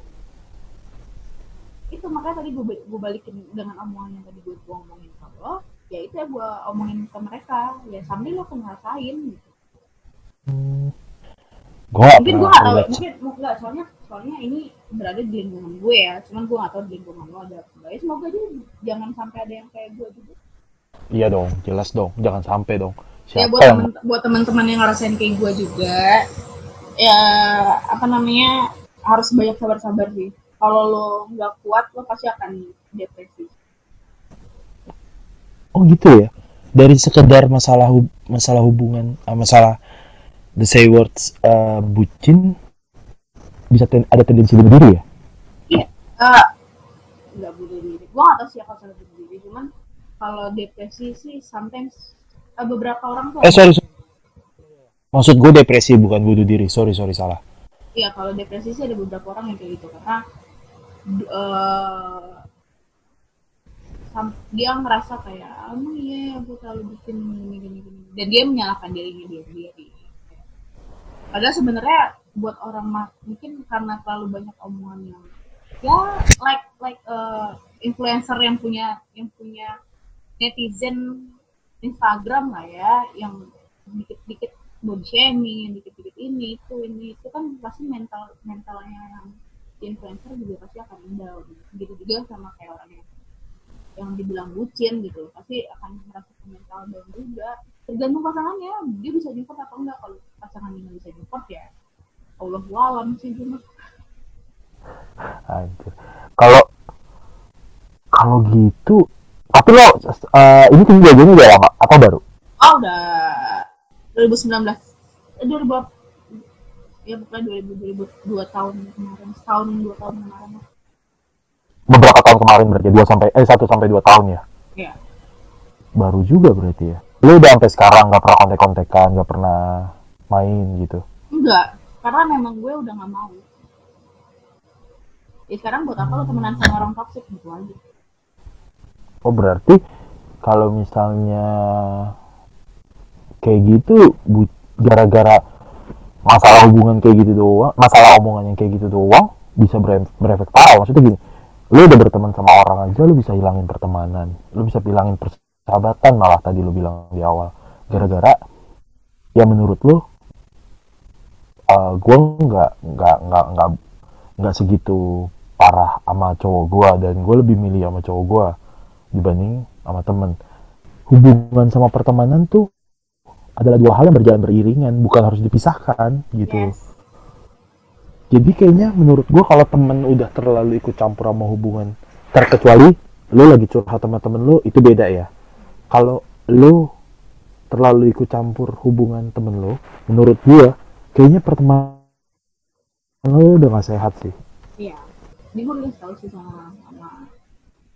Itu makanya tadi gue, gue balikin dengan omongan yang tadi gue gue ngomongin ke lo ya itu ya gue omongin ke mereka ya sambil lo ngerasain gitu Hmm. Gue gak mungkin gue pernah gak tahu relate. mungkin mu- nggak soalnya soalnya ini berada di lingkungan gue ya cuman gue gak tahu di lingkungan lo ada apa ya semoga aja jangan sampai ada yang kayak gue juga Iya dong, jelas dong. Jangan sampai dong. ya Siapa buat yang... temen buat teman-teman yang ngerasain kayak gue juga ya apa namanya harus banyak sabar-sabar sih kalau lo nggak kuat lo pasti akan depresi Oh gitu ya? Dari sekedar masalah hub- masalah hubungan, ah, masalah the say words eh, bucin, bisa ten- ada tendensi bunuh diri ya? Iya, eh, nggak bunuh diri. Gue nggak tahu sih kalau salah bunuh diri, cuman kalau depresi sih sometimes eh, beberapa orang tuh Eh sorry, sorry. Maksud gue depresi bukan bunuh diri. Sorry, sorry salah. Iya, kalau depresi sih ada beberapa orang yang kayak gitu karena sam- dia ngerasa kayak emang iya aku terlalu bikin gini gini gini dan dia menyalahkan dirinya dia sendiri. Padahal sebenarnya buat orang mungkin karena terlalu banyak omongan yang ya like like eh, influencer yang punya yang punya netizen Instagram lah ya yang dikit-dikit body shaming, yang dikit-dikit ini itu ini itu kan pasti mental mentalnya yang influencer juga pasti akan down gitu juga sama kayak orang yang yang dibilang bucin gitu pasti akan merasa mental down juga tergantung pasangannya dia bisa support apa enggak kalau pasangannya nggak bisa support ya Allah alam sih cuma Anjir. Kalau kalau gitu, tapi lo eh, ini kejadiannya udah lama atau baru? oh udah 2019 eh 2000 ya pokoknya 2000 2002 tahun kemarin setahun dua tahun kemarin. Beberapa tahun kemarin berarti dua sampai eh satu sampai dua tahun ya. ya Baru juga berarti ya. Lo udah sampai sekarang nggak pernah kontek-kontekan, nggak pernah main gitu. enggak karena memang gue udah nggak mau ya sekarang buat apa lo temenan sama orang toxic gitu aja Oh berarti kalau misalnya kayak gitu bu- gara-gara masalah hubungan kayak gitu doang, masalah omongan yang kayak gitu doang bisa ber- berefek parah. Maksudnya gini, lu udah berteman sama orang aja lu bisa hilangin pertemanan, lu bisa hilangin persahabatan malah tadi lu bilang di awal. Gara-gara ya menurut lu eh gue nggak nggak nggak nggak nggak segitu parah sama cowok gue dan gue lebih milih sama cowok gue dibanding sama temen hubungan sama pertemanan tuh adalah dua hal yang berjalan beriringan bukan harus dipisahkan gitu. Yes. Jadi kayaknya menurut gue kalau temen udah terlalu ikut campur sama hubungan terkecuali lu lagi curhat sama temen lu itu beda ya. Kalau lu terlalu ikut campur hubungan temen lu menurut gua kayaknya pertemanan lu udah gak sehat sih. Iya. Ini gue udah tahu sih sama sama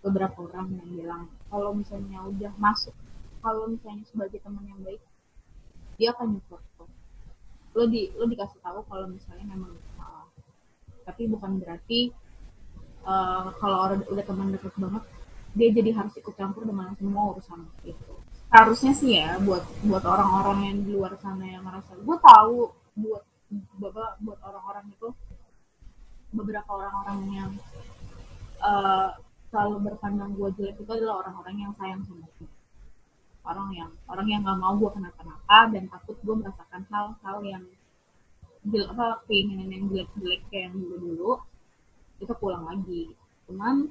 beberapa orang yang bilang kalau misalnya udah masuk kalau misalnya sebagai teman yang baik dia akan nyupport lo lo di lo dikasih tahu kalau misalnya memang salah tapi bukan berarti uh, kalau orang udah teman dekat banget dia jadi harus ikut campur dengan semua urusan itu. Harusnya sih ya buat buat orang-orang yang di luar sana yang merasa gue tahu buat bapak buat orang-orang itu beberapa orang-orang yang uh, selalu berpandang gue jelek itu adalah orang-orang yang sayang sama gue orang yang orang yang nggak mau gue kenapa-napa dan takut gue merasakan hal-hal yang jelek apa keinginan yang jelek-jelek kayak yang dulu-dulu itu pulang lagi. Cuman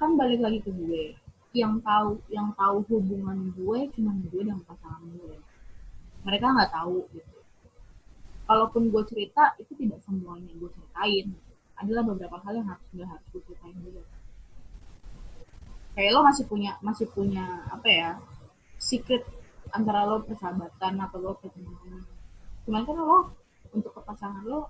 kan balik lagi ke gue. Yang tahu yang tahu hubungan gue cuma gue dan pasangan gue. Mereka nggak tahu gitu. Kalaupun gue cerita itu tidak semuanya gue ceritain. Adalah beberapa hal yang harus gue harus gue ceritain juga. Kayak lo masih punya masih punya apa ya secret antara lo persahabatan atau lo pertemanan cuman kan lo untuk pasangan lo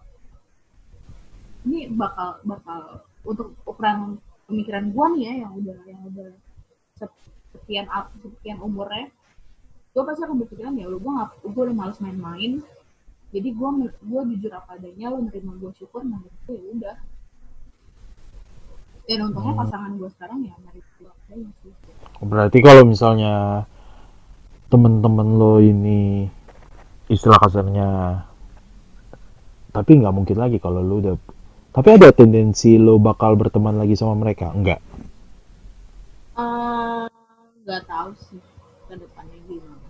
ini bakal bakal untuk ukuran pemikiran gue nih ya yang udah yang udah sekian sekian umurnya gue pasti akan berpikiran ya lo gue nggak gue udah males main-main. Jadi gue gue jujur apa adanya lo nerima gue syukur nah itu ya udah. Dan untungnya hmm. pasangan gue sekarang ya mari gue berarti kalau misalnya temen-temen lo ini istilah kasarnya. Tapi nggak mungkin lagi kalau lo udah tapi ada tendensi lo bakal berteman lagi sama mereka? Enggak uh, nggak tahu sih ke depannya gimana.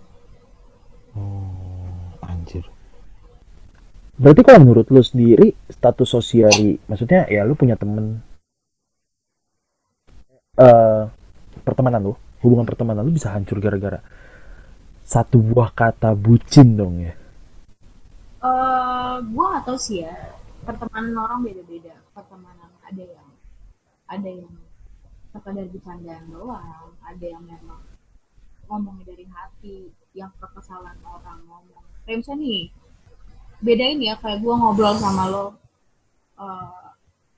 Hmm, anjir. Berarti kalau menurut lu sendiri status sosial maksudnya ya lu punya temen. Uh, pertemanan lu, hubungan pertemanan lu bisa hancur gara-gara satu buah kata bucin dong ya? Uh, gua gak tau sih ya. Pertemanan orang beda-beda. Pertemanan ada yang ada yang sekadar bercandaan doang, ada yang memang ngomongnya dari hati, yang kekesalan orang ngomong. Kayak misalnya nih, bedain ya kayak gue ngobrol sama lo uh,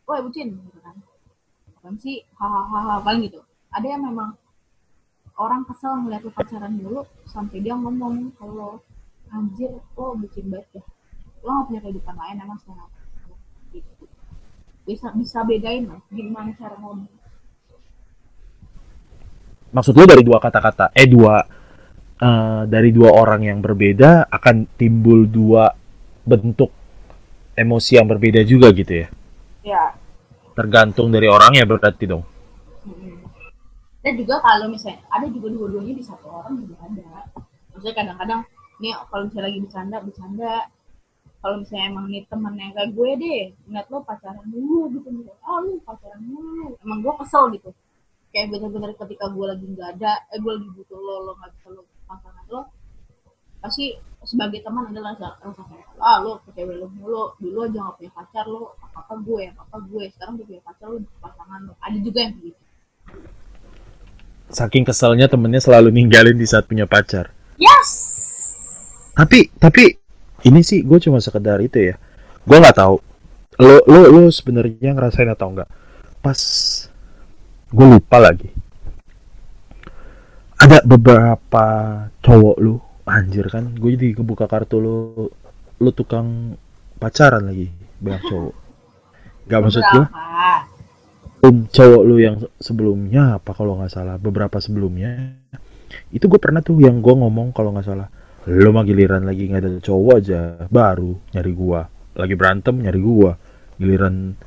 wah bucin gitu kan apa sih hahaha paling gitu ada yang memang orang kesel ngeliat lo pacaran dulu sampai dia ngomong kalau anjir lo bucin banget ya lo gak punya kehidupan lain emang sekarang gitu. bisa bisa bedain lah gimana cara ngomong maksud lo dari dua kata-kata eh dua uh, dari dua orang yang berbeda akan timbul dua bentuk emosi yang berbeda juga gitu ya? Ya. Tergantung dari orangnya berarti dong. Dan juga kalau misalnya ada juga dua-duanya di satu orang juga ada. Maksudnya kadang-kadang nih kalau misalnya lagi bercanda bercanda. Kalau misalnya emang nih temen yang kayak gue deh ngeliat lo pacaran dulu gitu. Oh lu pacaran dulu. Emang gue kesel gitu. Kayak bener-bener ketika gue lagi nggak ada eh gue lagi butuh lo lo nggak bisa lo pasangan lo pasti sebagai teman adalah rasa kayak ah lo cewek lo mulu dulu aja gak punya pacar lo apa apa gue apa apa gue. Sekarang udah punya pacar lo pasangan lo. Ada juga yang begitu saking keselnya temennya selalu ninggalin di saat punya pacar. Yes. Tapi tapi ini sih gue cuma sekedar itu ya. Gue nggak tahu. Lo lo lo sebenarnya ngerasain atau enggak pas gue lupa lagi. Ada beberapa cowok lu anjir kan gue jadi kebuka kartu lo lo tukang pacaran lagi banyak cowok. Gak maksud gue cowok lo yang sebelumnya apa kalau nggak salah? Beberapa sebelumnya. Itu gue pernah tuh yang gue ngomong kalau nggak salah lo mah giliran lagi nggak ada cowok aja baru nyari gue lagi berantem nyari gue giliran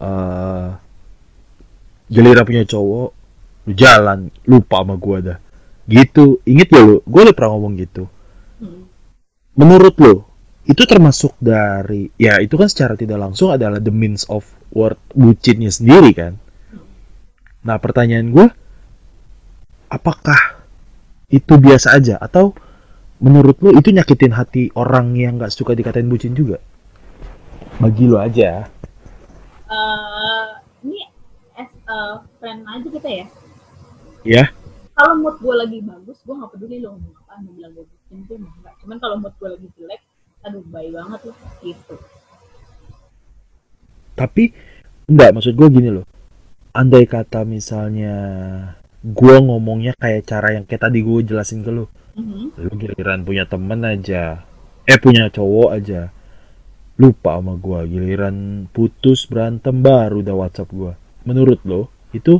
uh, giliran punya cowok lu jalan lupa sama gue dah. Gitu. Inget ya lo gue udah pernah ngomong gitu. Hmm. menurut lo itu termasuk dari ya itu kan secara tidak langsung adalah the means of word bucinnya sendiri kan? Nah pertanyaan gue apakah itu biasa aja? Atau menurut lo itu nyakitin hati orang yang nggak suka dikatain bucin juga? Bagi lo aja. Uh, ini as a friend aja kita ya? Ya. kalau mood gue lagi bagus gue nggak peduli lo ngomong apa mau bilang gue bucin tuh enggak cuman kalau mood gue lagi jelek aduh baik banget loh gitu Tapi enggak maksud gue gini loh. Andai kata misalnya gue ngomongnya kayak cara yang kayak tadi gue jelasin ke lu. Mhm. Lu giliran punya temen aja. Eh punya cowok aja. Lupa sama gue. Giliran putus berantem baru udah WhatsApp gue. Menurut lo itu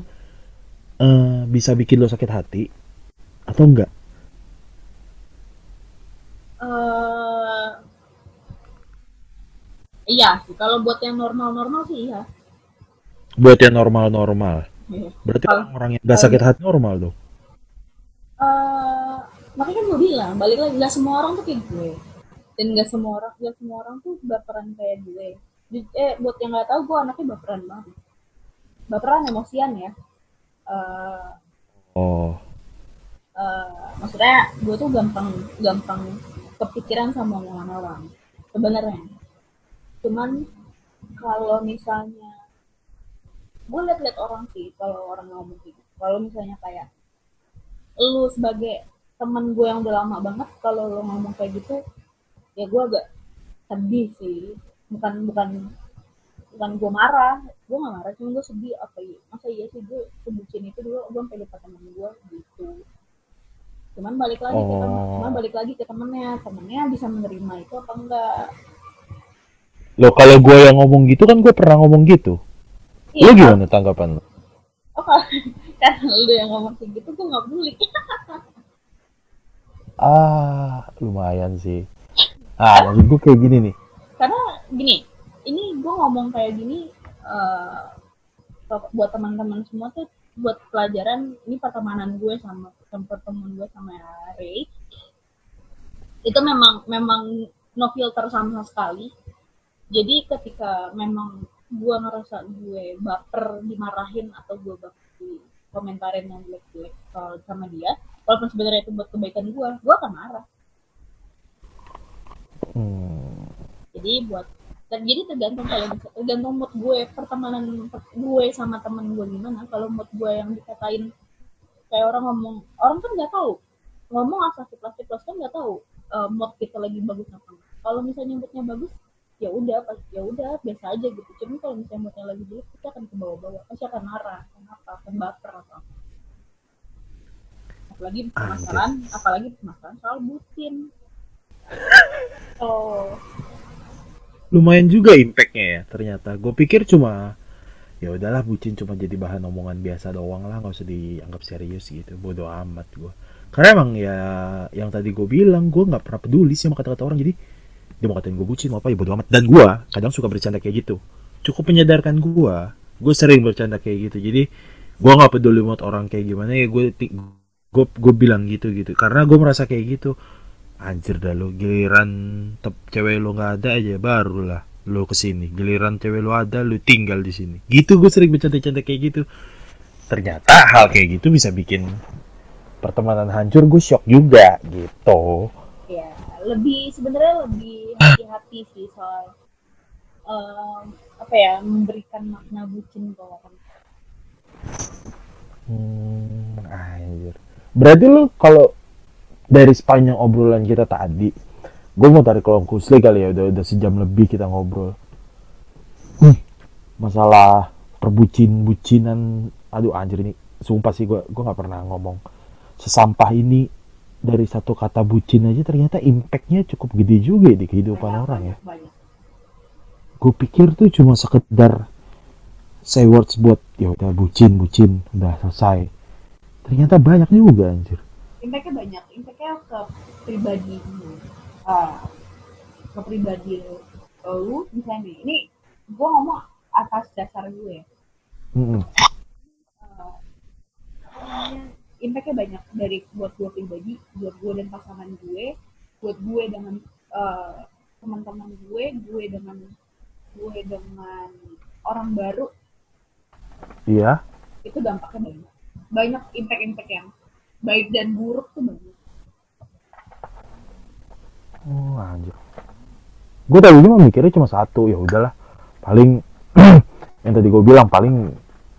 eh, bisa bikin lo sakit hati atau enggak? eh iya sih kalau buat yang normal-normal sih iya Buat yang normal-normal. Iya. Berarti Kalau- orang yang gak sakit hati normal dong. eh makanya kan gue bilang balik lagi gak semua orang tuh kayak gue dan gak semua orang gak semua orang tuh baperan kayak gue eh buat yang nggak tahu gue anaknya baperan banget baperan emosian ya Eh, Oh. eh, maksudnya gue tuh gampang gampang kepikiran sama omongan orang sebenarnya cuman kalau misalnya gue liat-liat orang sih kalau orang ngomong gitu. Kalau misalnya kayak lu sebagai teman gue yang udah lama banget kalau lu ngomong kayak gitu ya gue agak sedih sih. Bukan bukan bukan gue marah. Gue gak marah cuma gue sedih. Apa iya? Masa iya sih gue sebucin itu dulu gue sampai lupa temen gue gitu. Cuman balik lagi ke temen, Oh. cuman balik lagi ke temennya. Temennya bisa menerima itu apa enggak Lo kalau gue yang ngomong gitu kan gue pernah ngomong gitu. Lo Iya, gimana tanggapan lo? oh kalau karena lu yang ngomong kayak gitu gue nggak peduli Ah, lumayan sih. Ah, maksud gue kayak gini nih. karena gini ini gue ngomong kayak gini eh, to- buat teman-teman semua tuh buat pelajaran ini pertemanan gue sama sama pertemuan gue sama Ray itu memang memang no filter sama sekali jadi ketika memang gue ngerasa gue baper dimarahin atau gue baper di komentarin yang jelek-jelek soal- sama dia walaupun sebenarnya itu buat kebaikan gue gue akan marah. Hmm. jadi buat jadi tergantung kalau tergantung mood gue pertemanan per- gue sama temen gue gimana. Kalau mood gue yang dikatain kayak orang ngomong orang kan nggak tahu. Ngomong asal ciplas ciplas kan nggak tahu eh, mood kita lagi bagus apa kalau misalnya moodnya bagus ya udah pas ya udah biasa aja gitu. Cuma kalau misalnya moodnya lagi jelek kita akan ke bawah-bawah. Pasti akan marah kenapa? Akan baper atau apa. Apalagi permasalahan apalagi permasalahan soal bucin. Oh. Lumayan juga impactnya ya ternyata. Gue pikir cuma ya udahlah bucin cuma jadi bahan omongan biasa doang lah nggak usah dianggap serius gitu. Bodoh amat gue karena emang ya yang tadi gue bilang gue nggak pernah peduli sih sama kata-kata orang. Jadi dia mau katain gue bucin mau apa ya bodoh amat. Dan gue kadang suka bercanda kayak gitu. Cukup menyadarkan gue gue sering bercanda kayak gitu. Jadi gue nggak peduli buat orang kayak gimana ya gue gue gue bilang gitu gitu. Karena gue merasa kayak gitu. Anjir dah lo giliran tep, cewek lo nggak ada aja barulah lo ke sini. Giliran cewek lo ada lo tinggal di sini. Gitu gue sering bercanda-canda kayak gitu. Ternyata hal kayak gitu bisa bikin pertemanan hancur gue shock juga gitu lebih sebenarnya lebih hati-hati sih soal em, apa ya memberikan makna bucin ke orang. Hmm, anjir. Berarti lo kalau dari sepanjang obrolan kita tadi gue mau tarik kusli kali ya udah udah sejam lebih kita ngobrol. Hmm, masalah perbucin bucinan aduh anjir ini sumpah sih gue gue nggak pernah ngomong sesampah ini dari satu kata bucin aja ternyata impactnya cukup gede juga di kehidupan Banyak, orang ya. banyak, gue pikir tuh cuma sekedar say words buat ya udah bucin bucin udah selesai. Ternyata banyak juga anjir. Impactnya banyak. Impactnya ke pribadi lu. Ah, ke pribadi lu. Lu misalnya nih, ini gue ngomong atas dasar gue. Ya. Eh, apa namanya, impactnya banyak. Dari buat gue pribadi buat gue dan pasangan gue buat gue dengan eh, teman-teman gue gue dengan gue dengan orang baru iya. itu dampaknya banyak. Banyak impact-impact yang baik dan buruk tuh banyak. Oh anjir. Gue tadinya mah mikirnya cuma satu ya udahlah. Paling yang tadi gue bilang paling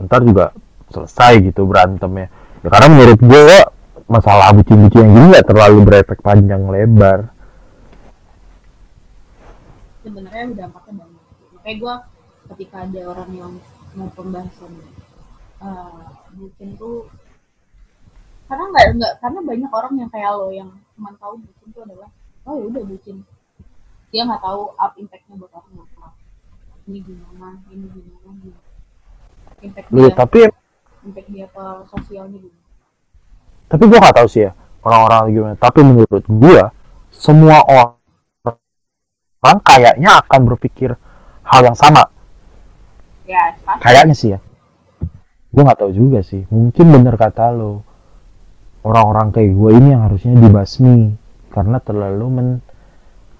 ntar juga selesai gitu berantemnya ya, karena menurut gue masalah bucin-bucin yang gini nggak terlalu berefek panjang lebar. Sebenarnya dampaknya banyak. Makanya gue ketika ada orang yang mau pembahasan uh, bucin tuh karena nggak nggak karena banyak orang yang kayak lo yang cuma tahu bucin itu adalah oh ya udah bucin. Dia nggak tahu up impactnya buat orang apa. Ini gimana ini gimana gimana. Impact Loh, dia tapi impact dia ke sosialnya gimana tapi gue gak tahu sih ya orang-orang gimana. Tapi menurut gue semua orang kayaknya akan berpikir hal yang sama. Ya pasti. Kayaknya sih ya. Gue nggak tahu juga sih. Mungkin bener kata lo orang-orang kayak gue ini yang harusnya dibasmi karena terlalu men-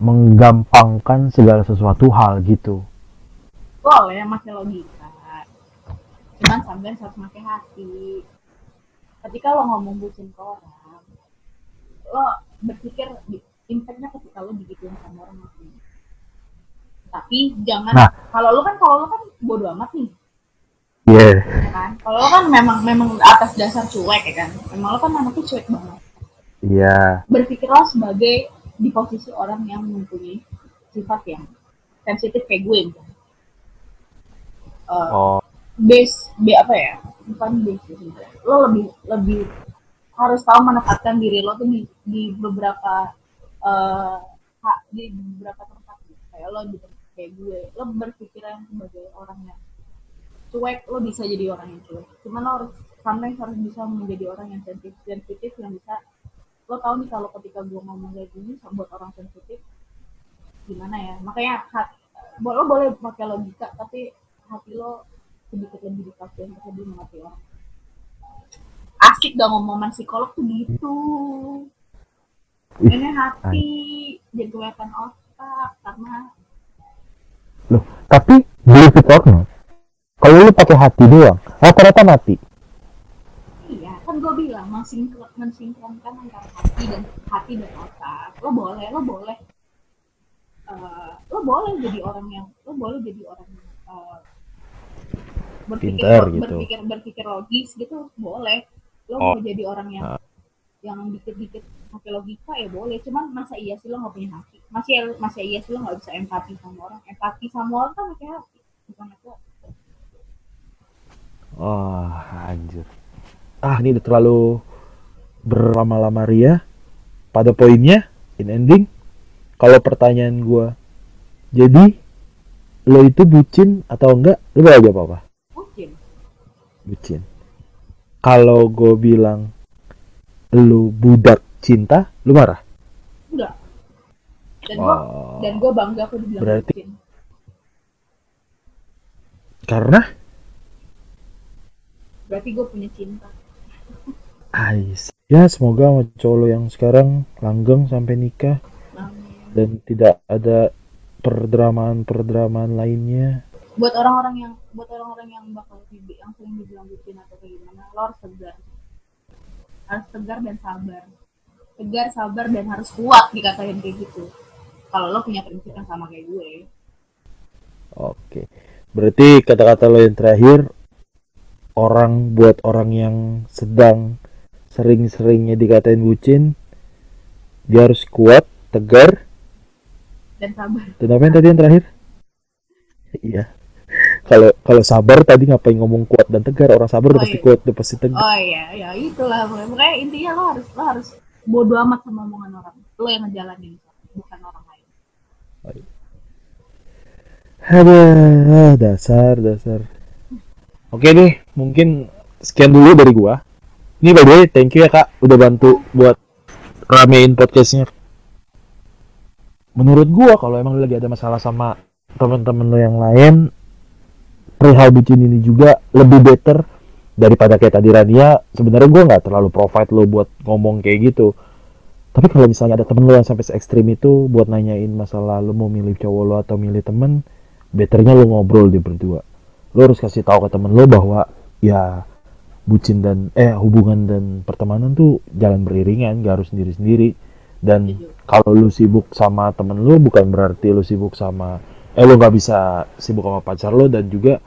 menggampangkan segala sesuatu hal gitu. Boleh pakai logika cuman sampean harus pakai hati. Ketika lo ngomong bucin ke orang lo berpikir impactnya ketika lo digituin sama orang lain tapi jangan Nah. kalau lo kan kalau lo kan bodo amat nih. Iya. Ya kan? Kalau lo kan memang memang atas dasar cuek ya kan? Memang lo kan anaknya cuek banget. Iya. Berpikirlah sebagai di posisi orang yang mempunyai sifat yang sensitif kayak gue misalnya. Eh, oh base B apa ya bukan base sebenarnya. lo lebih lebih harus tahu menempatkan diri lo tuh di, di beberapa ha- di beberapa tempat gitu. kayak lo di tempat kayak gue lo berpikiran sebagai orang yang cuek lo bisa jadi orang yang cuek cuman lo harus sometimes harus bisa menjadi orang yang sensitif sensitif yang bisa lo tahu nih kalau ketika gue ngomong kayak gini buat orang sensitif gimana ya makanya hat, lo boleh pakai logika tapi hati lo sedikit lebih dikasih untuk lebih mengerti orang. Asik dong ngomongan psikolog tuh gitu. Ini hati jadi kelihatan otak karena loh tapi believe it or not kalau lu pakai hati doang rata-rata mati. Iya kan gue bilang mensinkron mensinkronkan antara hati dan hati dan otak. Lo boleh lo boleh eh, lo boleh jadi orang yang lo boleh jadi orang yang eh, berpikir Pintar gitu. berpikir berpikir logis gitu boleh lo Oh. mau jadi orang yang Ah. yang dikit-dikit pakai logika ya boleh cuman masa iya sih lo nggak punya hati masih masa iya sih lo nggak bisa empati sama orang empati sama orang kan pakai hati bukan otak. oh anjir ah ini udah terlalu berlama-lama ria pada poinnya in ending kalau pertanyaan gua jadi lo itu bucin atau enggak? Lo boleh jawab apa mungkin bucin. Kalau gue bilang lu budak cinta lu marah? Enggak. Dan gue Oh, dan gue bangga aku dibilang Berarti- bucin. karena? Berarti gue punya cinta. Ais. ya semoga sama cowok lo yang sekarang langgeng sampai nikah Amin. dan tidak ada perdramaan perdramaan lainnya. Buat orang-orang yang buat orang-orang yang bakal di- yang sering dibilang bucin atau kayak gimana lo harus tegar. Harus tegar dan sabar. Tegar sabar dan harus kuat dikatain kayak gitu. Kalau lo punya prinsip yang sama kayak gue. Oke. Berarti kata-kata lo yang terakhir orang buat orang yang sedang sering-seringnya dikatain bucin dia harus kuat tegar dan sabar Dan apa yang tadi yang terakhir? Iya. Kalau kalau sabar tadi ngapain ngomong kuat dan tegar? Orang sabar udah Oh, pasti iya. kuat, udah pasti tegar. oh iya ya itulah Pokoknya intinya lo harus lo harus bodo amat sama omongan orang lo yang ngejalanin bukan orang lain Aduh, dasar, dasar. Oke deh, mungkin sekian dulu dari gua. Ini by the way, thank you ya kak, udah bantu buat ramein podcastnya. Menurut gua, kalau emang lu lagi ada masalah sama teman-teman lo yang lain, perihal bucin ini juga lebih better daripada kayak tadi Rania. Sebenarnya gua nggak terlalu provide lo buat ngomong kayak gitu. Tapi kalau misalnya ada temen lo yang sampai se ekstrim itu buat nanyain masalah lo mau milih cowok lo atau milih temen, betternya lo ngobrol di berdua. Lo harus kasih tahu ke temen lo bahwa ya bucin dan eh hubungan dan pertemanan tuh jalan beriringan, gak harus sendiri-sendiri. Dan kalau lu sibuk sama temen lu bukan berarti lu sibuk sama eh lu nggak bisa sibuk sama pacar lo dan juga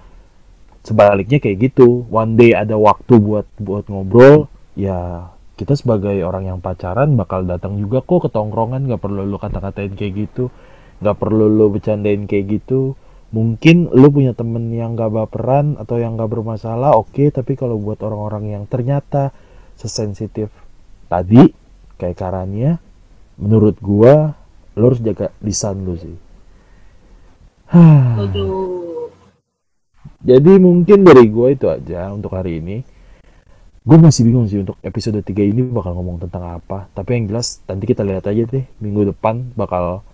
sebaliknya kayak gitu. One day ada waktu buat buat ngobrol, ya kita sebagai orang yang pacaran bakal datang juga kok ke tongkrongan. Nggak perlu lu kata-katain kayak gitu. Nggak perlu lu bercandain kayak gitu. Mungkin lu punya temen yang gak baperan atau yang gak bermasalah oke. Tapi kalau buat orang-orang yang ternyata sesensitif tadi kayak karanya menurut gua lu harus jaga lisan lu sih. Jadi mungkin dari gua itu aja untuk hari ini. Gue masih bingung sih untuk episode 3 ini bakal ngomong tentang apa. Tapi yang jelas nanti kita lihat aja deh minggu depan bakal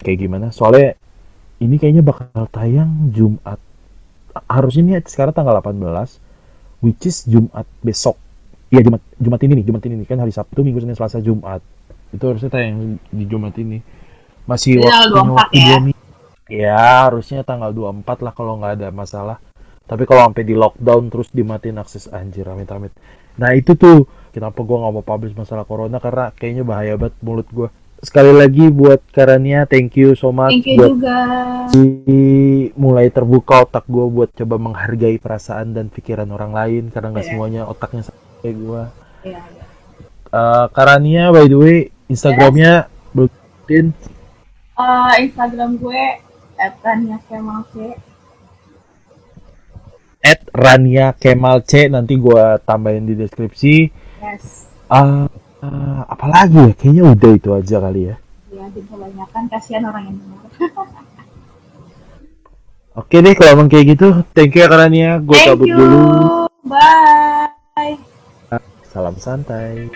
kayak gimana. Soalnya ini kayaknya bakal tayang Jumat. Harusnya ini sekarang tanggal 18 which is Jumat besok. Iya Jumat Jumat ini nih Jumat ini nih. Kan hari Sabtu Minggu Senin Selasa Jumat itu harusnya tayang di Jumat ini masih Jadi tanggal waktunya 24 waktu ya? minggu ya harusnya tanggal 24 lah kalau nggak ada masalah tapi kalau sampai di lockdown terus dimatiin akses anjir amit-amit nah itu tuh kenapa gua nggak mau publish masalah corona karena kayaknya bahaya banget mulut gua sekali lagi buat Karania thank you so much Thank you buat juga. di- mulai terbuka otak gue buat coba menghargai perasaan dan pikiran orang lain karena nggak Iya. semuanya otaknya sama kayak gue. Iya, iya. Uh, Karania by the way Instagramnya blutin Eh, Instagram gue @tania kemal c. at Rania Kemal C nanti gue tambahin di deskripsi. Yes. Ah, ah, apalagi ya kayaknya udah itu aja kali ya. Ya, kebanyakan kasihan orang yang dengar. Oke deh kalau emang kayak gitu thank you ya Karania gue Thank cabut you. dulu. Bye. Salam santai.